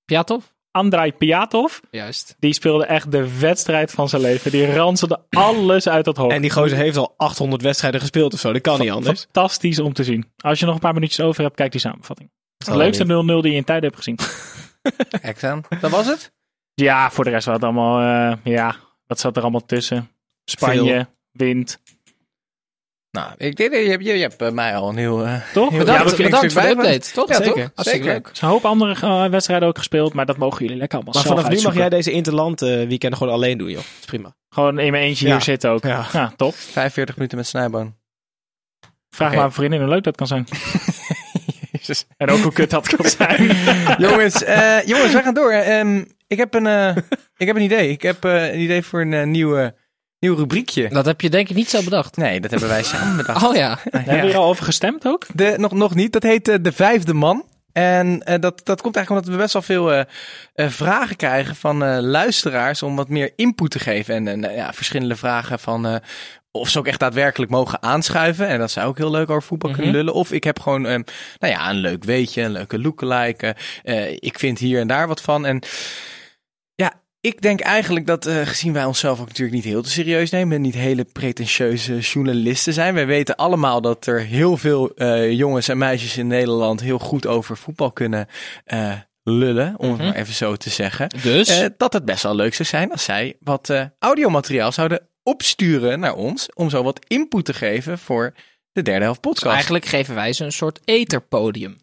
Pjatov? Andrei Piatov. Juist. Die speelde echt de wedstrijd van zijn leven. Die ranselde alles uit het hoofd. En die gozer heeft al 800 wedstrijden gespeeld of zo. Dat kan niet anders. Fantastisch om te zien. Als je nog een paar minuutjes over hebt, kijk die samenvatting. Het leukste 0-0 die je in tijden hebt gezien. Aan. Dat was het? Ja, voor de rest was het allemaal, eh, ja, wat zat er allemaal tussen? Spanje, wind, Nou, ik denk, je hebt, je, hebt bij mij al een heel... eh, toch? Heel- Bedankt, Ja, voor de update. Toch? Ja, Zeker. toch? Hartstikke Zeker. leuk. Er zijn een hoop andere eh, wedstrijden ook gespeeld, maar dat mogen jullie lekker allemaal Maar zelf vanaf nu mag jij deze interland eh weekend gewoon alleen doen, joh. Dat is prima. Gewoon in mijn eentje Ja. hier zitten ook. Ja. Ja, top. 45 minuten met Snijboon. Vraag maar aan vriendin hoe leuk dat kan zijn. Jezus. En ook hoe kut dat kan zijn. jongens, eh, jongens, wij gaan door. Ehm, ik, heb een, eh, ik heb een idee. Ik heb eh, een idee voor een eh, nieuwe, nieuw rubriekje. Dat heb je denk ik niet zo bedacht. Nee, dat hebben wij samen bedacht. Oh ja. Hebben we hier al over gestemd ook? De, nog, nog niet. Dat heet eh, De Vijfde Man. En eh, dat, dat komt eigenlijk omdat we best wel veel eh, eh, vragen krijgen van eh, luisteraars om wat meer input te geven. En, en, ja, verschillende vragen van eh, of ze ook echt daadwerkelijk mogen aanschuiven. En dat zou ook heel leuk over voetbal kunnen Mhm. lullen. Of ik heb gewoon eh, nou ja, een leuk weetje, een leuke lookalike. ik vind hier en daar wat van. En ja, ik denk eigenlijk dat, eh, gezien wij onszelf ook natuurlijk niet heel te serieus nemen, en niet hele pretentieuze journalisten zijn. Wij weten allemaal dat er heel veel eh, jongens en meisjes in Nederland heel goed over voetbal kunnen eh, lullen, om het Mhm. maar even zo te zeggen. Dus? Eh, dat het best wel leuk zou zijn als zij wat eh, audiomateriaal zouden opsturen naar ons, om zo wat input te geven voor de derde helft podcast. Eigenlijk geven wij ze een soort etherpodium.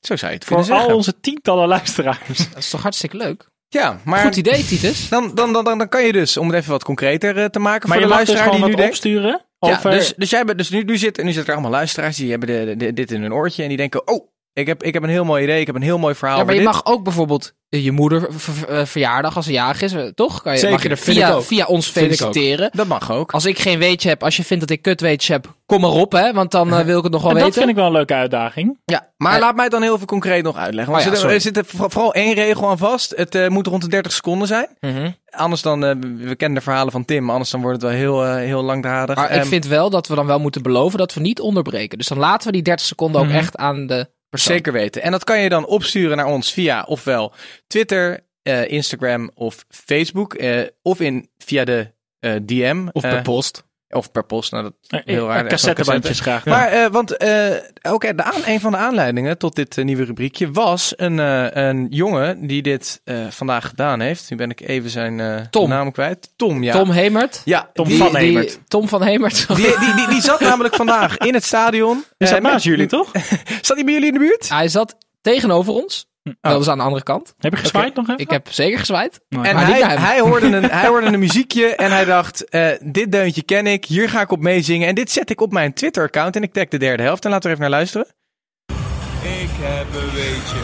Zo zou je het Voor kunnen al zeggen. onze tientallen luisteraars. Dat is toch hartstikke leuk? Ja, maar Goed idee, Titus. dan, dan, dan, dan, dan kan je dus, om het even wat concreter eh, te maken Maar voor je de dus luisteraar die nu denkt. opsturen. Ja, dus, dus, jij bent, dus nu, nu, zit, nu zitten er allemaal luisteraars die hebben de, de- dit in hun oortje en die denken, oh, ik heb, ik heb een heel mooi idee, ik heb een heel mooi verhaal Ja, maar je dit. mag ook bijvoorbeeld eh, je moeder eh, verjaardag als ze jarig is, eh, toch? Kan je, Zeker, mag je er via, via ons feliciteren. Dat mag ook. Als ik geen weetje heb, als je vindt dat ik kutweetjes heb, kom maar op, hè? Want dan wil ik het nog wel en weten. dat vind ik wel een leuke uitdaging. Ja, Maar laat mij het dan heel even concreet nog uitleggen. Want Oh ja, er, zit- er vooral één regel aan vast. Het eh, moet rond de 30 seconden zijn. mhm. Anders dan, eh, we kennen de verhalen van Tim, anders dan wordt het wel heel, heel langdradig. Maar ik Ehm, vind wel dat we dan wel moeten beloven dat we niet onderbreken. Dus dan laten we die 30 seconden ook Mhm. echt aan de persoon. Zeker weten. En dat kan je dan opsturen naar ons via ofwel Twitter, eh, Instagram of Facebook. eh, of in, via de eh, DM. Of per post. Of per post. Nou, dat Eh, heel raar. eh, Cassettebandjes graag. Maar, eh, want eh, ook de aan, een van de aanleidingen tot dit eh, nieuwe rubriekje was een, eh, een jongen die dit eh, vandaag gedaan heeft. Nu ben ik even zijn eh, Tom. naam kwijt. Tom, ja. Tom Hemert. ja, Tom die, van Die- Hemert. Tom van Hemert. Die, die, die, die zat namelijk vandaag in het stadion. Is Eh, dat naast jullie, toch? Zat hij bij jullie in de buurt? Hij zat tegenover ons. Oh. Dat is aan de andere kant. Heb je gezwaaid nog even? Ik heb zeker gezwaaid. Nee. En hij, hij, hoorde een, hij hoorde een muziekje en hij dacht, eh, dit deuntje ken ik, hier ga ik op meezingen. En dit zet ik op mijn Twitter-account en ik tag de derde helft. En laten we er even naar luisteren. Ik heb een weetje,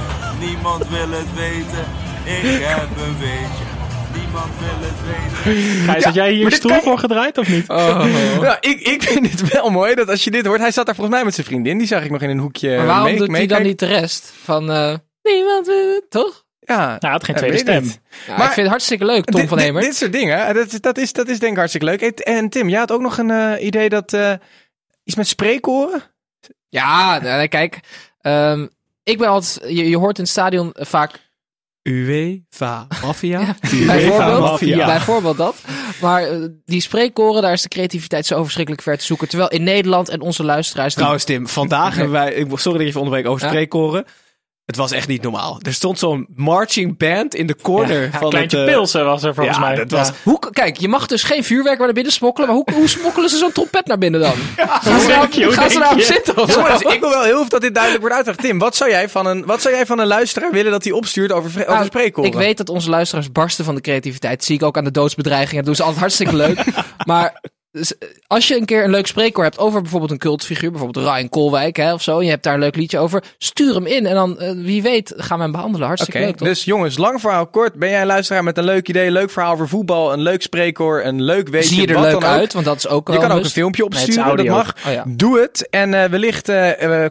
niemand wil het weten. Ik heb een weetje, niemand wil het weten. Gijs, had jij hier stoel je- voor gedraaid of niet? Nou, ik, ik vind het wel mooi dat als je dit hoort, hij zat daar volgens mij met zijn vriendin, die zag ik nog in een hoekje Maar waarom mee- doet hij dan niet de rest? Van, eh, niemand wil het, toch? Ja, Nou, had geen Ja, tweede stem. Ja, Maar- ik vind het hartstikke leuk, Tom dit, van dit- Hemert. Dit, soort dingen, dat, is- dat, is, dat is denk ik hartstikke leuk. En- En Tim, jij had ook nog een eh, idee dat eh, iets met spreekkoren? Ja, nee, kijk. ehm, ik ben altijd... Je, je hoort in het stadion eh, vaak UEFA Mafia. Bijvoorbeeld, Mafia. bijvoorbeeld dat. Maar eh, die spreekkoren, daar is de creativiteit zo verschrikkelijk ver te zoeken. Terwijl in Nederland en onze luisteraars... die- Trouwens Tim, vandaag hebben wij, ik, sorry dat je even onderbreek over Ja. Het was echt niet normaal. Er stond zo'n marching band in de corner Ja, van Kleintje het... eh, Pilsen was er volgens ja, mij. dat was-. Hoe, kijk, je mag dus geen vuurwerk naar binnen smokkelen. Maar hoe, hoe smokkelen ze zo'n trompet naar binnen dan? gaan ze, je, gaan ze zitten of zo? Jongens, ik wil wel heel veel dat dit duidelijk wordt uitgelegd. Tim, wat zou jij van een, wat zou jij van een luisteraar willen dat hij opstuurt over, over Nou, spreekkoren? Ik weet dat onze luisteraars barsten van de creativiteit. Dat zie ik ook aan de doodsbedreigingen. Dat doen ze altijd hartstikke leuk. maar dus, eh, als je een keer een leuk spreekkoor hebt over bijvoorbeeld een cultfiguur, bijvoorbeeld Ryan Kolwijk hè, of zo, en je hebt daar een leuk liedje over, stuur hem in en dan, eh, wie weet, gaan we hem behandelen. Hartstikke leuk, toch? dus jongens, lang verhaal kort. Ben jij een luisteraar met een leuk idee, leuk verhaal over voetbal, een leuk spreekkoor, een leuk weetje, zie je er wat leuk ook? uit, want dat is ook Je kan ook een filmpje Nee, opsturen, dat mag. Oh ja. Doe het en eh, wellicht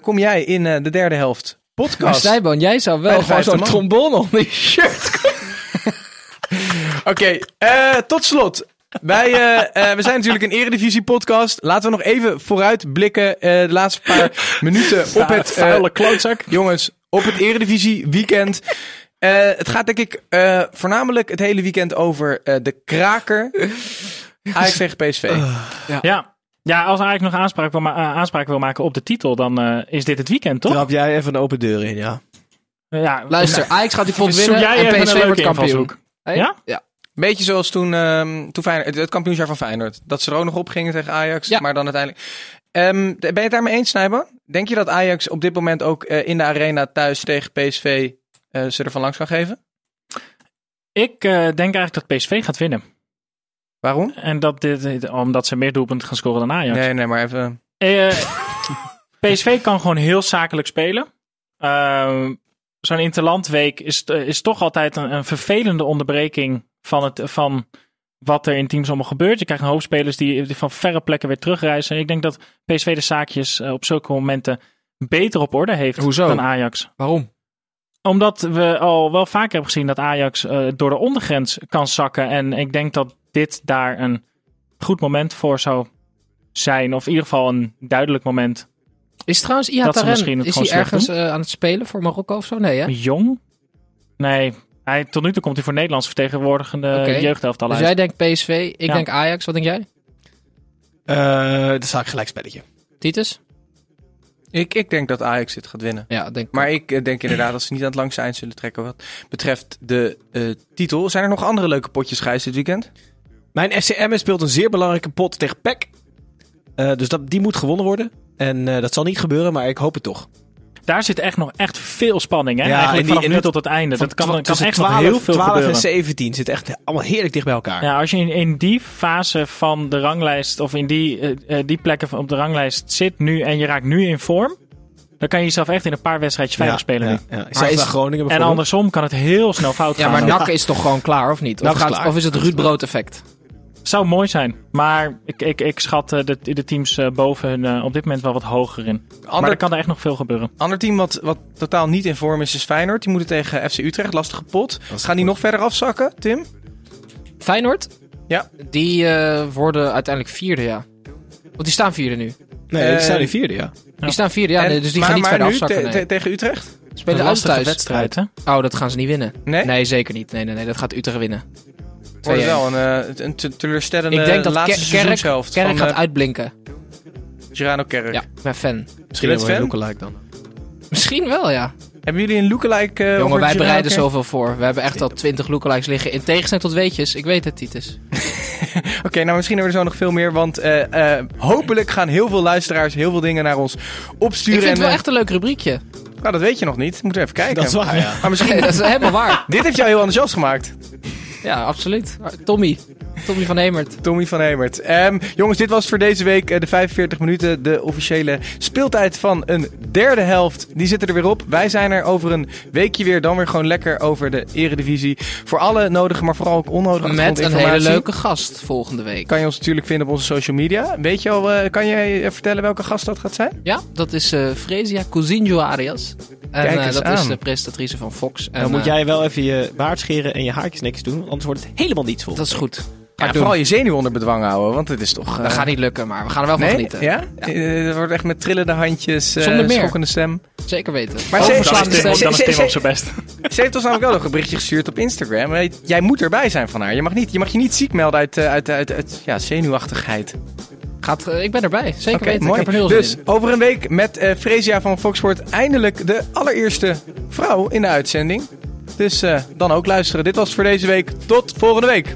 kom jij in de derde helft Maar podcast. Snijboon, jij zou wel gewoon zo'n trombone onder je shirt Oké, tot slot. Wij eh, eh, we zijn natuurlijk een eredivisie podcast. Laten we nog even vooruit blikken eh, de laatste paar minuten op het... eh, vuile klootzak. jongens, op het eredivisie weekend. Eh, het gaat denk ik eh, voornamelijk het hele weekend over eh, de kraker. Ajax tegen PSV. Ja. ja, als Ajax nog aanspraak wil, ma- aanspraak wil maken op de titel, dan eh, is dit het weekend, toch? Trap jij even een open deur in, ja. Ja, Luister, Ajax gaat die Zoek winnen jij en PSV wordt kampioen. Hey? Ja? Ja. Beetje zoals toen, ehm, toen Feyenoord, het, kampioensjaar van Feyenoord. Dat ze er ook nog op gingen tegen Ajax. Ja. Maar dan uiteindelijk... Ehm, ben je het daarmee eens, Snijbo? Denk je dat Ajax op dit moment ook eh, in de arena thuis tegen PSV eh, ze ervan langs kan geven? Ik eh, denk eigenlijk dat PSV gaat winnen. Waarom? En dat dit, omdat ze meer doelpunten gaan scoren dan Ajax. Nee, nee, maar even... PSV kan gewoon heel zakelijk spelen. Ehm, Zo'n interlandweek is, is toch altijd een, een vervelende onderbreking van, het, van wat er in teams allemaal gebeurt. Je krijgt een hoop spelers die, die van verre plekken weer terugreizen. Ik denk dat PSV de zaakjes eh, op zulke momenten beter op orde heeft Hoezo? dan Ajax. Waarom? Omdat we al wel vaker hebben gezien dat Ajax eh, door de ondergrens kan zakken. En ik denk dat dit daar een goed moment voor zou zijn. Of in ieder geval een duidelijk moment. Is trouwens het is hij ergens eh, aan het spelen voor Marokko of zo? Nee, hè? Jong? Nee, hij, tot nu toe komt hij voor Nederlands vertegenwoordigende jeugdelftal Dus uit. jij denkt PSV, ik Ja. denk Ajax. Wat denk jij? Eh dat zou ik gelijk spelletje. Titus? Ik, ik denk dat Ajax dit gaat winnen. Ja, denk ik. Maar ik eh, denk inderdaad dat ze niet aan het langste eind zullen trekken wat betreft de eh, titel. Zijn er nog andere leuke potjes, Gijs, dit weekend? Mijn FCM speelt een zeer belangrijke pot tegen PEC. Eh, dus dat, die moet gewonnen worden. En eh, dat zal niet gebeuren, maar ik hoop het toch. Daar zit echt nog echt veel spanning. Hè? Ja, Eigenlijk en die- vanaf en nu tot het einde. Dat kan, kan echt nog 12 heel veel 12 gebeuren. en 17 zit echt allemaal heerlijk dicht bij elkaar. Ja, als je in, in die fase van de ranglijst, of in die, eh, eh, die plekken op de ranglijst zit nu en je raakt nu in vorm, dan kan je jezelf echt in een paar wedstrijdjes veilig spelen. Ja, ja. Is- Groningen En andersom kan het heel snel fout Ja, gaan. maar NAC is toch gewoon klaar, of niet? Of, is gaat- klaar. of is het Ruud Brood effect? Zou mooi zijn. Maar ik, ik, ik schat eh, de, de teams eh, boven hun eh, op dit moment wel wat hoger in. Maar Ander, er kan er echt nog veel gebeuren. ander team wat, wat totaal niet in vorm is, is Feyenoord. Die moeten tegen FC Utrecht. Lastige pot. Gaan die nog verder afzakken, Tim? Feyenoord? Ja. Die eh, worden uiteindelijk vierde, ja. Want die staan vierde nu. Nee, Eh, ik sta in vierde, ja. Die staan vierde, ja. En- nee, dus die maar, gaan niet maar verder nu afzakken. te- nee. te- tegen Utrecht? Spelen thuis. wedstrijd, hè? Oh, dat gaan ze niet winnen. Nee? zeker niet. Nee, nee, nee. Dat gaat Utrecht winnen. Wordt 2-1. wel een, eh, een te- teleurstellende Ik denk dat laatste Ker- Kerk, seizoenshelft Kerk van gaat eh, uitblinken. Girano Kerk. Ja, ik ben fan. Misschien bent hebben we een lookalike dan. Misschien wel, ja. Hebben jullie een lookalike eh Jongen, wij bereiden Kerk? zoveel voor. We hebben echt al twintig lookalikes liggen. In tegenstelling tot weetjes. Ik weet het, Titus. Oké, nou misschien hebben we er zo nog veel meer. Want eh, eh, hopelijk gaan heel veel luisteraars heel veel dingen naar ons opsturen. Ik vind het wel echt een leuk rubriekje. Nou, dat weet je nog niet. Moeten we even kijken. Dat is waar, ja. Maar misschien... dat is helemaal waar. Dit heeft jou heel enthousiast gemaakt. Ja, absoluut. Tommy. Tommy van Hemert. Tommy van Hemert. Ehm, jongens, dit was voor deze week eh, de 45 minuten. De officiële speeltijd van een derde helft. Die zitten er weer op. Wij zijn er over een weekje weer. Dan weer gewoon lekker over de eredivisie. Voor alle nodige, maar vooral ook onnodige Met een hele leuke gast volgende week. Kan je ons natuurlijk vinden op onze social media. Weet je al, eh, kan jij eh, vertellen welke gast dat gaat zijn? Ja, dat is eh Fresia Cousinho Arias. En Kijk eh, dat aan. is de presentatrice van Fox. En, Dan moet jij wel even je baard scheren en je haartjes netjes doen, anders wordt het helemaal niets vol. Dat is goed. Ja, vooral je zenuw onder bedwang houden, want het is toch... Dat eh, gaat niet lukken, maar we gaan er wel van Nee? genieten. Ja? Eh, Het wordt echt met trillende handjes, eh Zonder meer. schokkende stem. Zeker weten. Maar ze- Dan is stem. Tim, dan is ze- Tim ze- op zijn best. Ze heeft ons namelijk wel nog een berichtje gestuurd op Instagram. Jij moet erbij zijn van haar. Je mag, niet, je mag je niet ziek melden uit, uit, uit, uit ja, zenuwachtigheid. Gaat, ik ben erbij. Zeker weten. mooi. Ik heb er heel zin dus in. over een week met eh Fresia van Foxport eindelijk de allereerste vrouw in de uitzending. Dus dan ook luisteren. Dit was voor deze week. Tot volgende week.